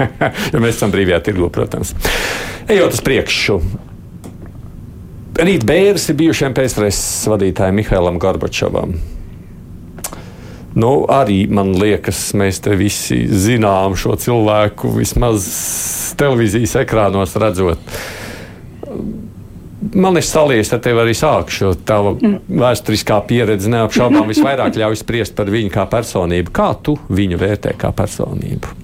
Speaker 2: [laughs] jo mēs esam brīvajā tirgu, protams. Ejot uz priekšu. Rīt Bērs ir bijušajam PSRS vadītājam Mihailam Gorbačovam. Nu, arī man liekas, mēs te visi zinām šo cilvēku vismaz televīzijas ekrānos redzot. Man ir salies ar tevi arī sākšu. Tava vēsturiskā pieredze neapšaubām visvairāk ļauj spriest par viņu kā personību. Kā tu viņu vērtē kā personību?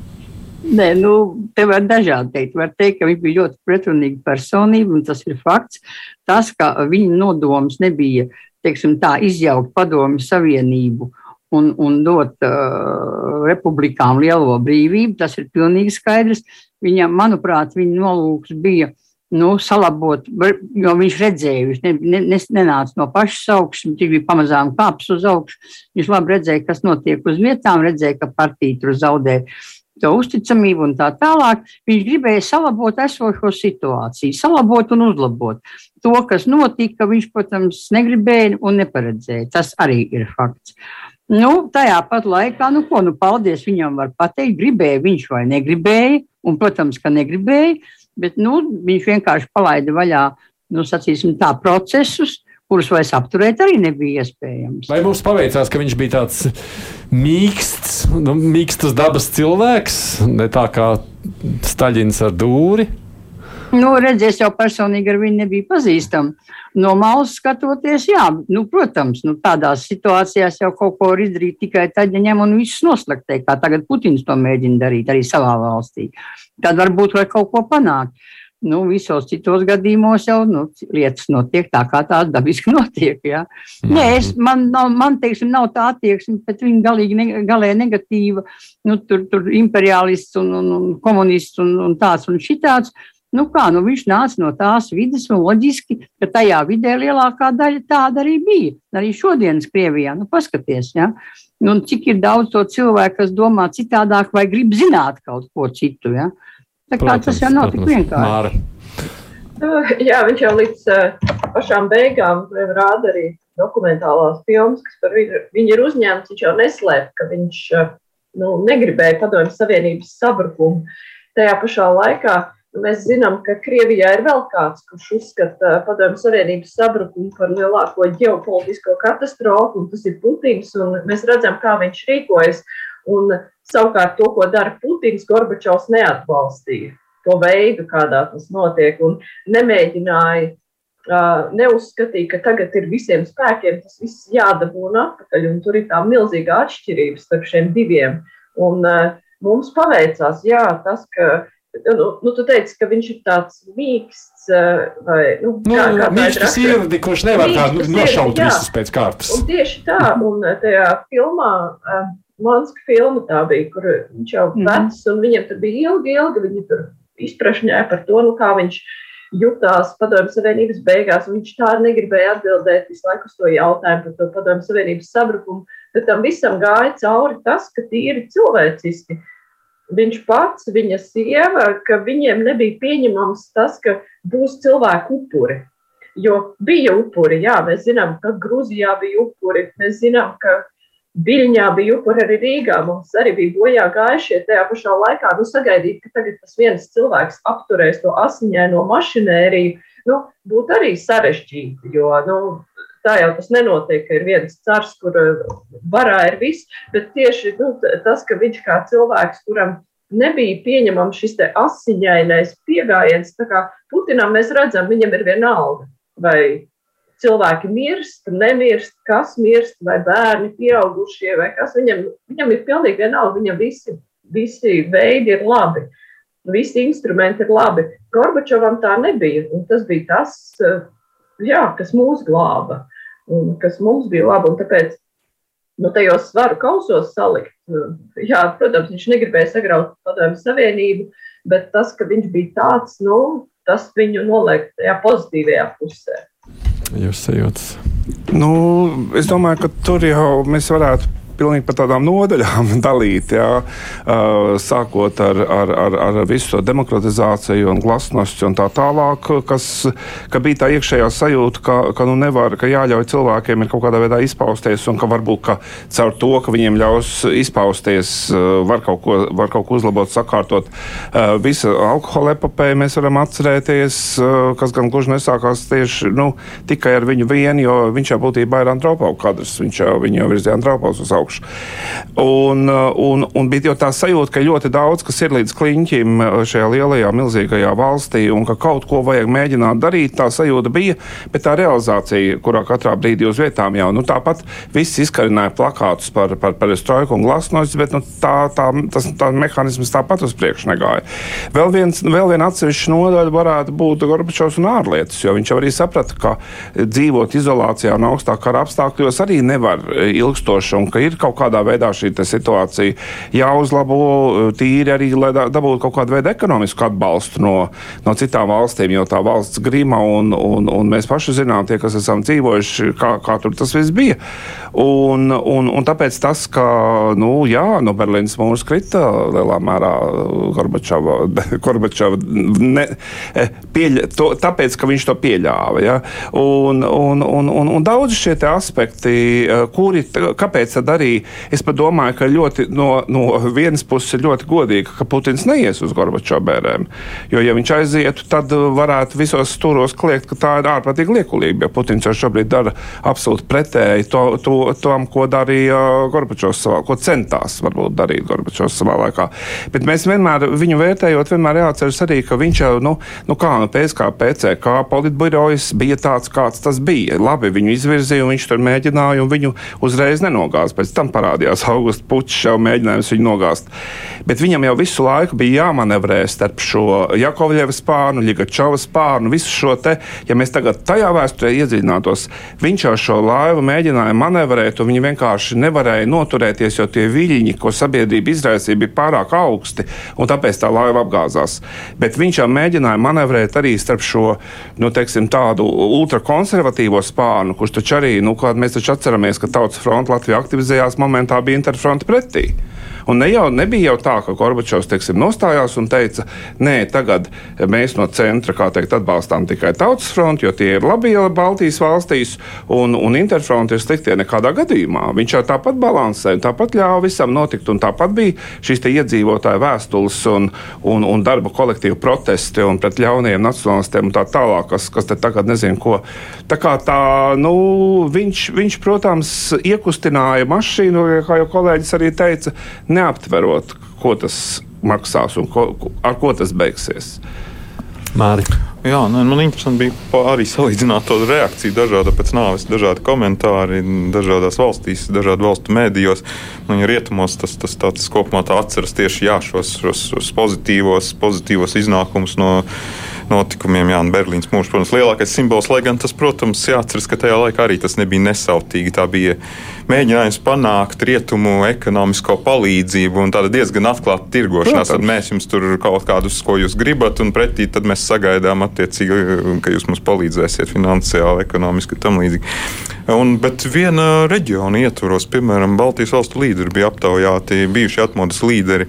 Speaker 5: Nē, nu, te var dažādi teikt. Var teikt, ka viņš bija ļoti pretrunīga personība, un tas ir fakts. Tas, ka viņa nodoms nebija, teiksim tā, izjaukt padomju savienību un, un dot uh, republikām lielo brīvību, tas ir pilnīgi skaidrs. Viņam, manuprāt, viņa nolūks bija nu, salabot, jo viņš redzēja, viņš ne, ne, ne, nenāca no pašas augšas, viņš bija pamazām kāpis uz augšu. Viņš labi redzēja, kas notiek uz vietām, redzēja, ka partija tur zaudē to uzticamību un tā tālāk. Viņš gribēja salabot esošo situāciju, salabot un uzlabot. To, kas notika, viņš, protams, negribēja un neparedzēja. Tas arī ir fakts. Nu, tajā pat laikā, nu, ko, nu, paldies viņam var pateikt, gribēja viņš vai negribēja, un, protams, ka negribēja, bet, nu, viņš vienkārši palaida vaļā, nu, sacīsim tā, procesus, kurus vairs apturēt arī nebija iespējams.
Speaker 2: Vai mums paveicās, ka viņš bija tāds mīksts, nu, mīkstas dabas cilvēks, ne tā kā Staļins ar dūri?
Speaker 5: Nu, redzies, jau personīgi ar viņu nebija pazīstama. No malas skatoties, jā, nu, protams, nu, tādās situācijās jau kaut ko var izdarīt tikai tad, ja ņem un visus noslaktē, kā tagad Putins to mēģina darīt arī savā valstī. Tad varbūt var kaut ko panākt. Nu, visos citos gadījumos jau nu, lietas notiek tā, kā tās dabiski [laughs] notiek. Ja. Nē, es, mhm. man, nav, man teiksim, nav tā attieksme, bet viņa galīgi ne, galē negatīva. Nu, tur, tur imperialists un, un, un komunists un, un tāds un šitāds. Nu kā, nu viņš nāca no tās vidas, un loģiski, ka tajā vidē lielākā daļa tāda arī bija. Arī šodienas Krievijā, nu paskaties, ja? nu, cik ir daudz to cilvēku, kas domā citādāk vai grib zināt kaut ko citu. Ja? Tā kā protams, tas jau nav protams. tik vienkārši.
Speaker 4: Uh, jā, viņš jau līdz uh, pašām beigām rāda arī dokumentālās filmas, kas par viņu, viņu ir uzņēmts. Viņš jau neslēp, ka viņš uh, nu, negribēja padomju Savienības sabrukumu. Tajā pašā laikā Mēs zinām, ka Krievijā ir vēl kāds, kurš uzskata Padomju Savienības sabrukumu par lielāko ģeopolitisko katastrofu, un tas ir Putins. Mēs redzam, kā viņš rīkojas. Un, savukārt, to, ko dara Putins, Gorbačovs neatbalstīja. To veidu, kādā tas notiek, un nemēģināja, uh, neuzskatīja, ka tagad ir visiem spēkiem tas viss jādabūna atpakaļ, un tur ir tā milzīga atšķirība starp šiem diviem. Un, uh, mums paveicās, jā, tas, ka Nu, nu, tu teici, ka viņš ir tāds mīksts, eh, vai nu,
Speaker 2: nu, kā, kā mīksts ieradi, kurš nevar tā nu, nošaut visus pēc kārtas.
Speaker 4: Un tieši tā, un eh, tajā filmā, uh, Manska filma tā bija, kur viņš jau mm. vecs, un viņam tur bija ilgi, ilgi, viņi tur izprašņāja par to, nu, kā viņš jutās padomju savienības beigās, un viņš tā negribēja atbildēt visu laiku uz to jautājumu par to padomju savienības sabrukumu, bet tam visam gāja cauri tas, ka tīri cilvēciski viņš pats, viņa sieva, ka viņiem nebija pieņemams tas, ka būs cilvēku upuri. Jo bija upuri, jā, mēs zinām, ka Grūzijā bija upuri, mēs zinām, ka Viļņā bija upuri arī Rīgā. Mums arī bija bojā gājušie tajā pašā laikā. Nu, sagaidīt, ka tagad tas viens cilvēks apturēs to asiņaino mašinēriju, nu, būtu arī sarežģīti. Jo nu, tā jau tas nenotiek, ka ir viens cars, kur eh, varā ir viss, bet tieši nu, tas, ka viņš kā cilvēks, kuram nebija pieņemams šis asiņainais pieejams. Putinam mēs redzam, viņam ir vienalga, vai cilvēki mirst, nemirst, kas mirst, vai bērni, pieaugušie, vai kas. Viņam, viņam ir pilnīgi vienalga, viņam visi, visi veidi ir labi. Visi instrumenti ir labi. Gorbačovam tā nebija. Tas bija tas, jā, kas mūs glāba un kas mums bija labi. Tāpēc nu, tajos svaru kausos salikt. Jā, protams, viņš negribēja sagraut padomju savienību, bet tas, ka viņš bija tāds, nu, tas viņu noliek tajā pozitīvajā pusē.
Speaker 2: Jūs sajūtas?
Speaker 3: Nu, es domāju, ka tur jau mēs varētu pilnīgi pa tādām nodaļām [laughs] dalīti. Jā, sākot ar, ar, ar, ar visu to demokratizāciju un glasnosti un tā tālāk, kas ka bija tā iekšējā sajūta, ka, ka, nu nevar, ka jāļauj cilvēkiem ir kaut kādā veidā izpausties un ka varbūt ka caur to, ka viņiem ļaus izpausties, var kaut ko, var kaut ko uzlabot, sakārtot. Visa alkohola epopēja mēs varam atcerēties, kas gan gluži nesākās tieši nu, tikai ar viņu vienu, jo viņš jau būtībā ir antropauga kadrs. Viņš jau, jau virzīja antropaugus uz augšu. Un, un, un bija jau tā sajūta, ka ļoti daudz kas ir līdz kliņķim šajā lielajā, milzīgajā valstī un ka kaut ko vajag mēģināt darīt. Tā sajūta bija, bet tā realizācija, kurā katrā brīdī uz vietām jau nu, tāpat viss izkarināja plakātus par, par, par strojku un glasnoģis, bet nu, tā, tā, tas, tā mehānisms tāpat uz priekšu negāja. Vēl, viens, vēl viena atsevišķa nodaļa varētu būt Gorbačovs un ārlietas, jo viņš jau arī saprata, ka dzīvot izolācijā un augstā kara apstākļos arī nevar ilgstoši un ka ir kaut kādā veidā šī situācija jāuzlabo tīri arī, lai dabūtu kaut kādu veidu ekonomisku atbalstu no, no citām valstīm, jo tā valsts grima un, un, un mēs paši zinām, tie, kas esam dzīvojuši, kā, kā tur tas viss bija. Un, un, un tāpēc tas, ka nu, jā, no Berlīnas mūrs krita lielā mērā Gorbačova, [laughs] Gorbačova ne, pieļa, to, tāpēc, ka viņš to pieļāva. Ja? Un, un, un, un, un daudz šie aspekti, kuri, kāpēc tad arī, es domāju, ka ļoti no, no vienas puses ir ļoti godīgi, ka Putins neies uz Gorbačova bērēm. Jo, ja viņš aizietu, tad varētu visos stūros kliegt, ka tā ir ārprātīgi liekulība. Jo Putins jau šobrīd dara absolūti pretēji to, to, tam, ko darīja Gorbačovs savā, ko centās varbūt darīt Gorbačovs savā laikā. Bet mēs vienmēr, viņu vērtējot, vienmēr jāatceras arī, ka viņš jau, nu, nu kā nu, PSK, PCK politbirojas bija tāds, kāds tas bija. Labi, viņu izvirzīja, viņš tur mēģināja, un viņu uzreiz nenogāza. Pēc tam parādījās augusta puķis, jau mēģinājums viņu nogāzt. Bet viņam jau visu laiku bija jāmanevrē starp šo Jakovļeva spārnu, Ligačova spārnu, visu šo te, ja mēs tagad tajā vēsturē iedziļinātos, viņš jau šo laivu mēģināja manevrēt, un viņi vienkārši nevarēja noturēties, jo tie viļņi, ko sabiedrība izraisīja, bija pārāk augsti, un tāpēc tā laiva apgāzās. Bet viņš jau mēģināja manevrēt arī starp šo, nu, teiksim, tādu ultrakonservatīvo spārnu, kurš taču arī, nu, kādā mēs taču atceramies, ka Tautas fronte Latvijā aktivizējās momentā bija interfronte pretī. Un ne jau, nebija jau tā, ka Gorbačovs teiksim, nostājās un teica, nē, tagad mēs no centra teikt, atbalstām tikai Tautas fronti, jo tie ir labi Baltijas valstīs, un, un Interfronti ir sliktie nekādā gadījumā. Viņš jau tāpat balansē, tāpat ļāva visam notikt, un tāpat bija šīs iedzīvotāju vēstules un, un, un darba kolektīvu protesti un pret ļauniem nacionālistiem un tā tālāk, kas, kas te tagad nezinu ko. Tā kā tā, nu, viņš, viņš, protams, iekustināja mašīnu, kā jau kolēģis arī teica, neaptverot, ko tas maksās un ko, ar ko tas beigsies.
Speaker 2: Māri.
Speaker 6: Jā, nē, man interesanti bija arī salīdzināt to reakciju dažāda pēc nāves, dažādi komentāri dažādās valstīs, dažādu valstu mēdījos. Nu, ja rietumos tas, tas tāds kopumā tā atceras tieši jā, šos, šos, šos pozitīvos, pozitīvos iznākumus no notikumiem. Jā, un Berlīnas mūžs, protams, lielākais simbols, lai gan tas, protams, jāatceras, ka tajā laikā arī tas nebija nesautīgi. Tā bija mēģinājums panākt rietumu ekonomisko palīdzību un tāda diezgan atklāta tirgošanās. Tad mēs jums tur kaut kādus, ko jūs gribat, un pretī tad mēs sagaidām attiecīgi, ka jūs mums palīdzēsiet finansiāli, ekonomiski un tam līdzīgi. Un, bet viena reģiona ietvaros, piemēram, Baltijas valstu līderi bija aptaujāti, bijuši atmodas līderi.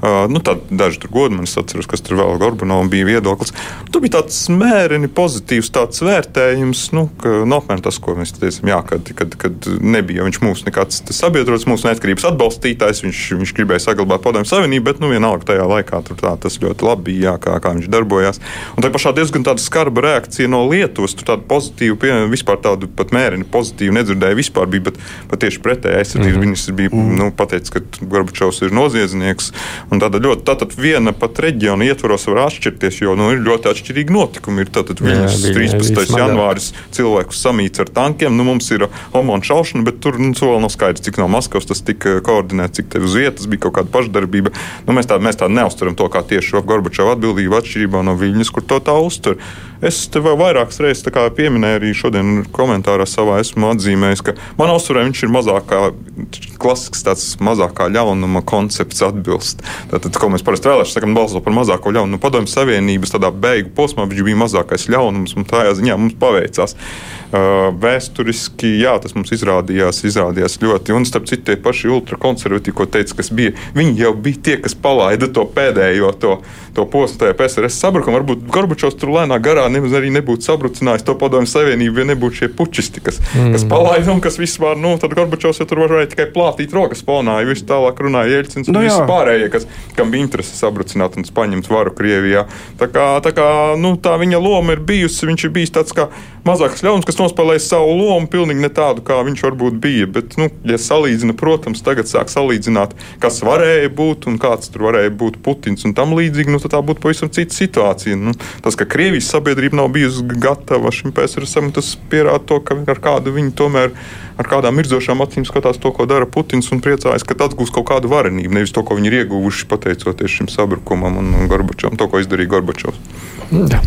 Speaker 6: Uh, nu, daži tur godmanis atceros, kas tur vēl Gorbanovs bija viedoklis. Tur bija tāds mēreni pozitīvs tāds vērtējums, nu, ka nu, apmēram tas, ko mēs teicām, jā, kad, kad, kad nebija viņš mūsu nekāds sabiedrots, mūsu neatkarības atbalstītājs, viņš, viņš gribēja saglabāt padomju savienību, bet nu, vienalga tajā laikā tur tā, tas ļoti labi bija, jā, kā, kā viņš darbojās. Un tā pašā diezgan tāda skarba reakcija no Lietuvas, tur tāda pozitīva, vispār tādu pat mēreni pozitīvu nedzirdēju vispār, bija, bet, bet tieši pretēji aizsardzības mm -hmm. ministrs bija mm -hmm. nu, pateicis, ka Gorbačovs ir noziedznieks. Tātad, ļoti, tātad viena pat reģiona ietvaros var atšķirties, jo nu, ir ļoti atšķirīgi notikumi. Ir tātad Viņas 13. janvāris cilvēkus samīts ar tankiem. Nu, mums ir Omona šaušana, bet tur nu, vēl nav skaidrs, cik no Maskavas tas tika koordinēts, cik te uz vietas bija kaut kāda pašdarbība. Nu, mēs tā, mēs tā neuzturam to kā tieši Gorbačova atbildību atšķirībā no Viļņas, kur to tā uztver. Es te vairākas reizes pieminēju arī šodien komentārā savā esmu atzīmējis, ka manā uzturē viņš ir mazākā klasisks tāds mazākā ļaunuma koncepts atbilst. Tātad, ko mēs parasti vēlamies, sakām, balso par mazāko ļaunumu. Nu, Padomju Savienības tādā beigu posmā viņš bija mazākais ļaunums, un tādā ziņā mums paveicās. Uh, vēsturiski, jā, tas mums izrādījās, izrādījās ļoti. Un, starp citu, tie paši ultrakonservatīvi, ko teica, kas bija, viņi jau bija tie, kas palaida to pēdējo to, to posmu tajā PSRS sabrukumā. Varbūt Gorbačovs tur lēnā garā nemaz arī nebūtu sabrucinājis to padomju savienību, ja nebūtu šie pučisti, kas, mm. kas palaida un kas vispār, nu, tad Gorbačovs jau tur varēja tikai plātīt rokas fonā, jo viņš tālāk runāja Ieļcins un nu, visi pārējie, kas, kam bija interese sabrucināt un paņemt varu Krievijā. Tā kā, tā kā nu, tā viņa loma ir bijusi, viņš ir bijis tāds kā mazāks ļauns, kas nospēlēja savu lomu, pilnīgi ne tādu, kā viņš varbūt bija. Bet, nu, ja salīdzina, protams, tagad sāk salīdzināt, kas varēja būt un kāds tur varēja būt Putins un tam līdzīgi, nu, tad tā būtu pavisam cita situācija. Nu, tas, ka Krievijas sabiedrība nav bijusi gatava šim PSRS, tas pierāda to, ka ar kādu viņi tomēr ar kādām mirdzošām acīm skatās to, ko dara Putins un priecājas, ka atgūs kaut kādu varenību, nevis to, ko viņi ir ieguvuši pateicoties šim sabrukumam un Gorbačovam, to, ko izdarīja Gorbačovs. Ja.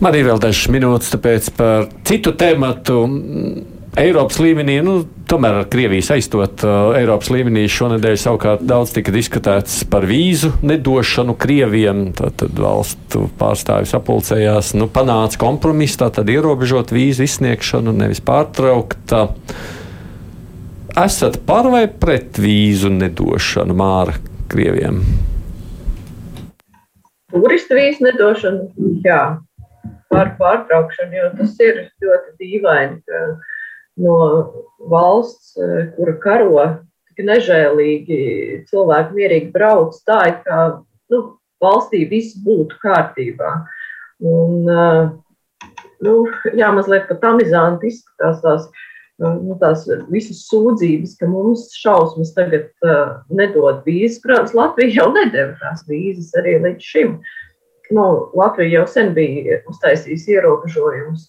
Speaker 2: Man ir vēl dažas minūtes, tāpēc par citu tēmatu. Eiropas līmenī, nu, tomēr ar Krieviju saistot, uh, Eiropas līmenī šonadēļ savukārt daudz tika diskutēts par vīzu nedošanu Krievijam. Tad, tad valstu pārstāvji sapulcējās, nu, panāca kompromisu, tātad ierobežot vīzu izsniegšanu, nevis pārtraukt. Esat par vai pret vīzu nedošanu Māra Krievijam?
Speaker 4: Turistu vīzu nedošanu, jā par pārtraukšanu, jo tas ir ļoti dīvaini, ka no valsts, kura karo tik nežēlīgi, cilvēki mierīgi brauc tā, it kā nu, valstī viss būtu kārtībā. Un, nu, jā, mazliet pat amizanti izskatās tās, nu, tās visas sūdzības, ka mums šausmas tagad uh, nedod vīzes. Protams, Latvija jau nedeva tās vīzes arī līdz šim. Uh, nu, Latvija jau sen bija uztaisījusi ierobežojumus.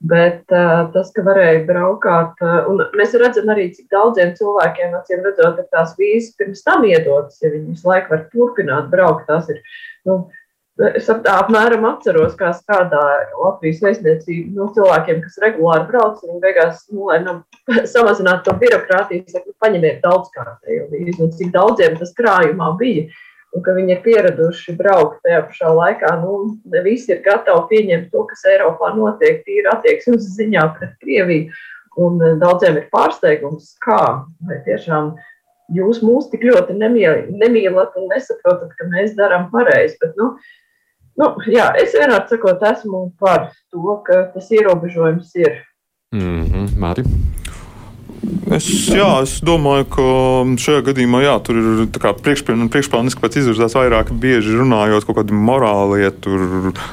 Speaker 4: Bet uh, tas, ka varēja braukāt, uh, un mēs redzam arī, cik daudziem cilvēkiem, acīm redzot, ir tās vīzes pirms tam iedotas, ja viņi visu laiku var turpināt braukt. Tas ir, nu, es ap, apmēram atceros, kā strādāja Latvijas vēstniecība nu, cilvēkiem, kas regulāri brauc, un beigās, nu, lai nu, [laughs] samazinātu to birokrātiju, saka, paņemiet daudzkārtējo vīzu, un cik daudziem tas krājumā bija un ka viņi ir pieraduši braukt tajā pašā laikā. Nu, ne visi ir gatavi pieņemt to, kas Eiropā notiek, tīri attieksmes ziņā pret Krieviju. Un eh, daudziem ir pārsteigums, kā vai tiešām jūs mūs tik ļoti nemīlat un nesaprotat, ka mēs darām pareizi. Bet, nu, nu, jā, es vienmēr sakot, esmu par to, ka tas ierobežojums ir.
Speaker 2: Mm -hmm, Mari.
Speaker 6: Es, jā, es domāju, ka šajā gadījumā jā, tur ir priekšplāniski pēc izvirzās vairāk bieži runājot kaut kādi morālie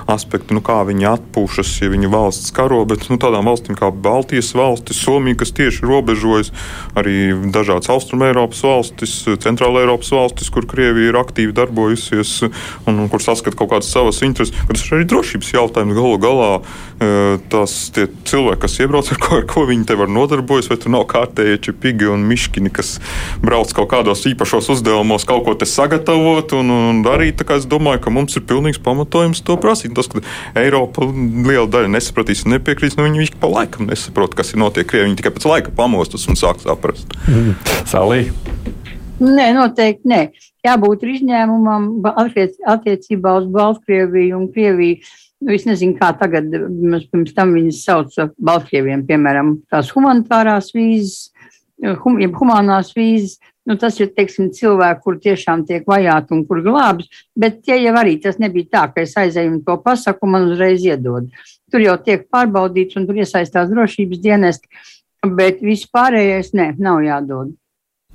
Speaker 6: aspekti, nu, kā viņi atpūšas, ja viņa valsts karo. Bet nu, tādām valstīm kā Baltijas valstis, Somija, kas tieši robežojas, arī dažādas Austrumēropas valstis, Centrāla Eiropas valstis, kur Krievija ir aktīvi darbojusies un, un kur saskata kaut kādas savas intereses. Tas ir arī drošības jautājums galu galā. E, tas cilvēki, kas iebrauc ar ko, ar ko viņi te var nodarbojas, vai tur nav kārtēji čipīgi un miškini, kas brauc kaut kādos īpašos uzdevumos, kaut ko te sagatavot un, un darīt. Es domāju, ka mums ir pilnīgs pamatojums to prasīt. Tas, ka Eiropa liela daļa nesapratīs un nepiekrīs, nu viņi pa laikam nesaprot, kas ir notiek Krievijā. Viņi tikai pēc laika pamostas un sāk saprast.
Speaker 2: Mm. Salī.
Speaker 5: Nē, noteikti nē. Jābūt izņēmumam attiecībā uz Baltkrieviju un Krieviju Nu, es nezinu, kā tagad, pirms tam viņas sauca Baltkrieviem, piemēram, tās humanitārās vīzes, hum, jeb humanās vīzes. Nu, tas ir teiksim, cilvēki, kur tiešām tiek vajāti un kur glābs, bet tie jau arī tas nebija tā, ka es aizēju un to pasaku, man uzreiz iedod. Tur jau tiek pārbaudīts un tur iesaistās drošības dienesti, bet viss pārējais nē, nav jādod.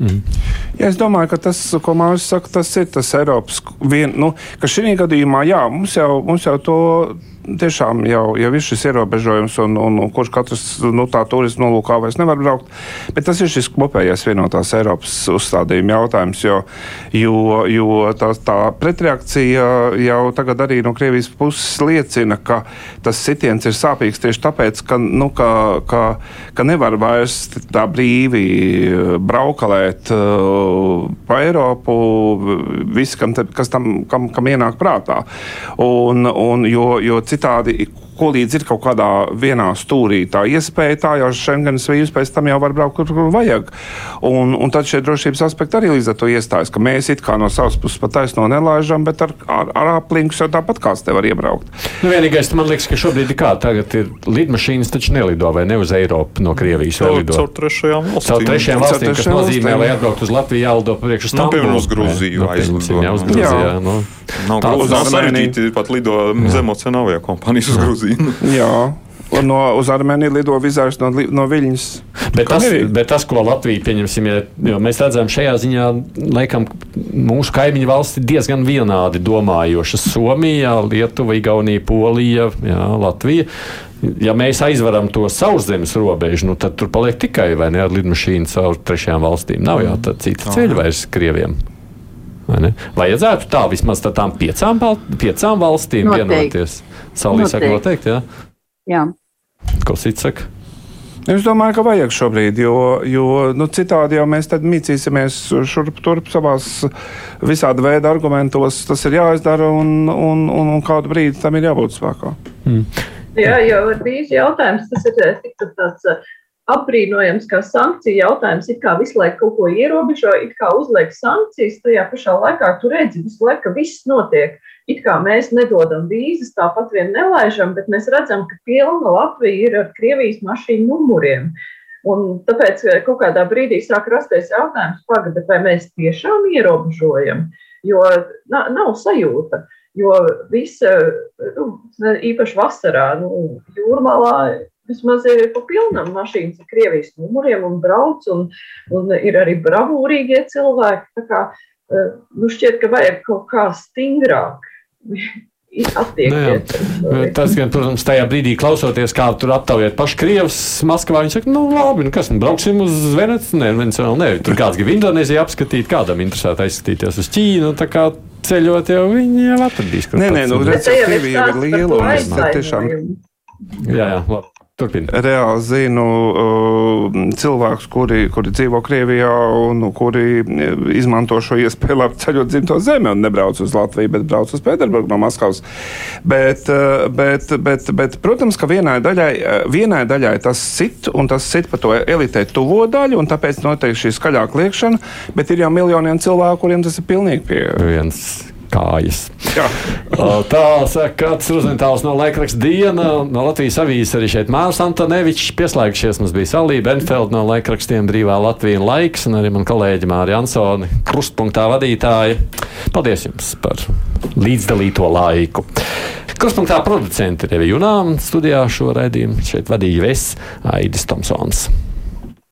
Speaker 3: Mm. Ja es domāju, ka tas, ko Mārcis saka, tas ir tas Eiropas vien, nu, ka šī gadījumā, jā, mums jau, mums jau to tiešām jau, jau ir šis ierobežojums, un, un, un kurš katrs nu, tā turismu nolūkā vairs nevar braukt. Bet tas ir šis kopējais vienotās Eiropas uzstādījuma jautājums, jo, jo, jo tā, tā pretreakcija jau tagad arī no Krievijas puses liecina, ka tas sitiens ir sāpīgs tieši tāpēc, ka, nu, ka, ka, ka nevar vairs tā brīvi braukalēt uh, pa Eiropu, visi, kam, te, kas tam, kam, kam ienāk prātā. Un, un jo, jo citādi ko līdz ir kaut kādā vienā stūrī. Tā iespēja, tā jau Schengens vīzas pēc tam jau var braukt, kur, kur vajag. Un, un tad šie drošības aspekti arī līdz ar to iestājas, ka mēs it kā no savas puses pat taisno nelaižam, bet ar, ar, ar aplinkus jau tāpat kāds te var iebraukt.
Speaker 2: Nu, vienīgais, man liekas, ka šobrīd ir kā tagad ir lidmašīnas taču nelido vai ne uz Eiropu no Krievijas.
Speaker 6: Caur, caur trešajām valstīm.
Speaker 2: Caur trešajām valstīm, kas nozīmē, lai atbraukt uz Latviju, jālido priekš uz Stambuļu.
Speaker 6: Nu, uz Grūziju.
Speaker 2: Nu, jā, uz Grūziju. Nu.
Speaker 6: Nav grūti pat lido zemocenālajā kompānijas uz Grūziju. [laughs]
Speaker 3: Jā. Un no, uz Armēniju lido vizārs no, no Viļņas.
Speaker 2: Bet tas, bet tas, ko Latvija pieņemsim, ja mēs redzam šajā ziņā, laikam, mūsu kaimiņu valsts ir diezgan vienādi domājošas. Somija, Lietuva, Igaunija, Polija, jā, Latvija. Ja mēs aizvaram to sauszemes robežu, nu, tad tur paliek tikai vai ne ar lidmašīnu caur trešajām valstīm. Nav jau tāda cita ceļa vairs Krieviem. Vai Vajadzētu tā vismaz tādām piecām, piecām valstīm noteikti. vienoties. Salī saka, noteikti. Jā.
Speaker 5: jā.
Speaker 2: Ko cits saka?
Speaker 3: Es domāju, ka vajag šobrīd, jo, jo nu, citādi jau mēs mīcīsimies šurp turp savās visāda veida argumentos. Tas ir jāizdara un, un, un, un kādu brīdi tam ir jābūt spēkā. Mm.
Speaker 4: Jā, jau vīzu jautājums tas ir tik tāds apbrīnojams, kā sankciju jautājums. It kā visu laiku kaut ko ierobežo, it kā uzliek sankcijas, tajā pašā laikā tu redzi visu laiku, ka viss notiek. It kā mēs nedodam vīzas, tāpat vien nelaižam, bet mēs redzam, ka pilna Latvija ir ar Krievijas mašīnu numuriem. Un tāpēc kaut kādā brīdī sāk rasties jautājums, pagaidiet, vai mēs tiešām ierobežojam, jo nav sajūta. Jo visa, nu, īpaši vasarā, nu, jūrmalā Vismaz ir pa pilnam mašīnas ar Krievijas numuriem un brauc, un, un ir arī bravūrīgie cilvēki. Tā kā, eh, nu šķiet, ka vajag kaut kā stingrāk. [laughs]
Speaker 2: Nu, tas, gan, protams, tajā brīdī klausoties, kā tur aptaujāt paši Krievus, Maskavā, viņi saka, nu, labi, nu, kas, nu, brauksim uz Veneciju, ne, Venecijā, ne, tur kāds grib Indonēziju apskatīt, kādam interesēti aizskatīties uz Ķīnu, tā kā ceļot jau viņi jau atradīs.
Speaker 3: Nē, nē, nu, redziet, Krievija ir liela un tiešām.
Speaker 2: Jā, jā, labi.
Speaker 3: Turpin. Reāli zinu uh, cilvēkus, kuri, kuri dzīvo Krievijā un kuri izmanto šo iespēju labi ceļot dzimto zemi un nebrauc uz Latviju, bet brauc uz Pēterburgu no Maskavas. Bet, uh, bet, bet, bet, protams, ka vienai daļai, uh, vienai daļai tas sit, un tas sit pa to elitei tuvo daļu, un tāpēc notiek šī skaļāka liekšana, bet ir jau miljoniem cilvēku, kuriem tas ir pilnīgi pieejams
Speaker 2: kājas. Jā. [laughs] Tā saka, kāds uzmanītājs no laikraksta diena, no Latvijas avīzes arī šeit Mārs Antonevičs pieslēgšies. Mums bija Salība Benfeld no laikrakstiem Brīvā Latvija Laiks, un arī man kolēģi Mārija Ansoni, krustpunktā vadītāja. Paldies jums par līdzdalīto laiku. Krustpunktā producenti Revi Junām studijā šo raidījumu šeit vadīja Ves Aidis Tomsons.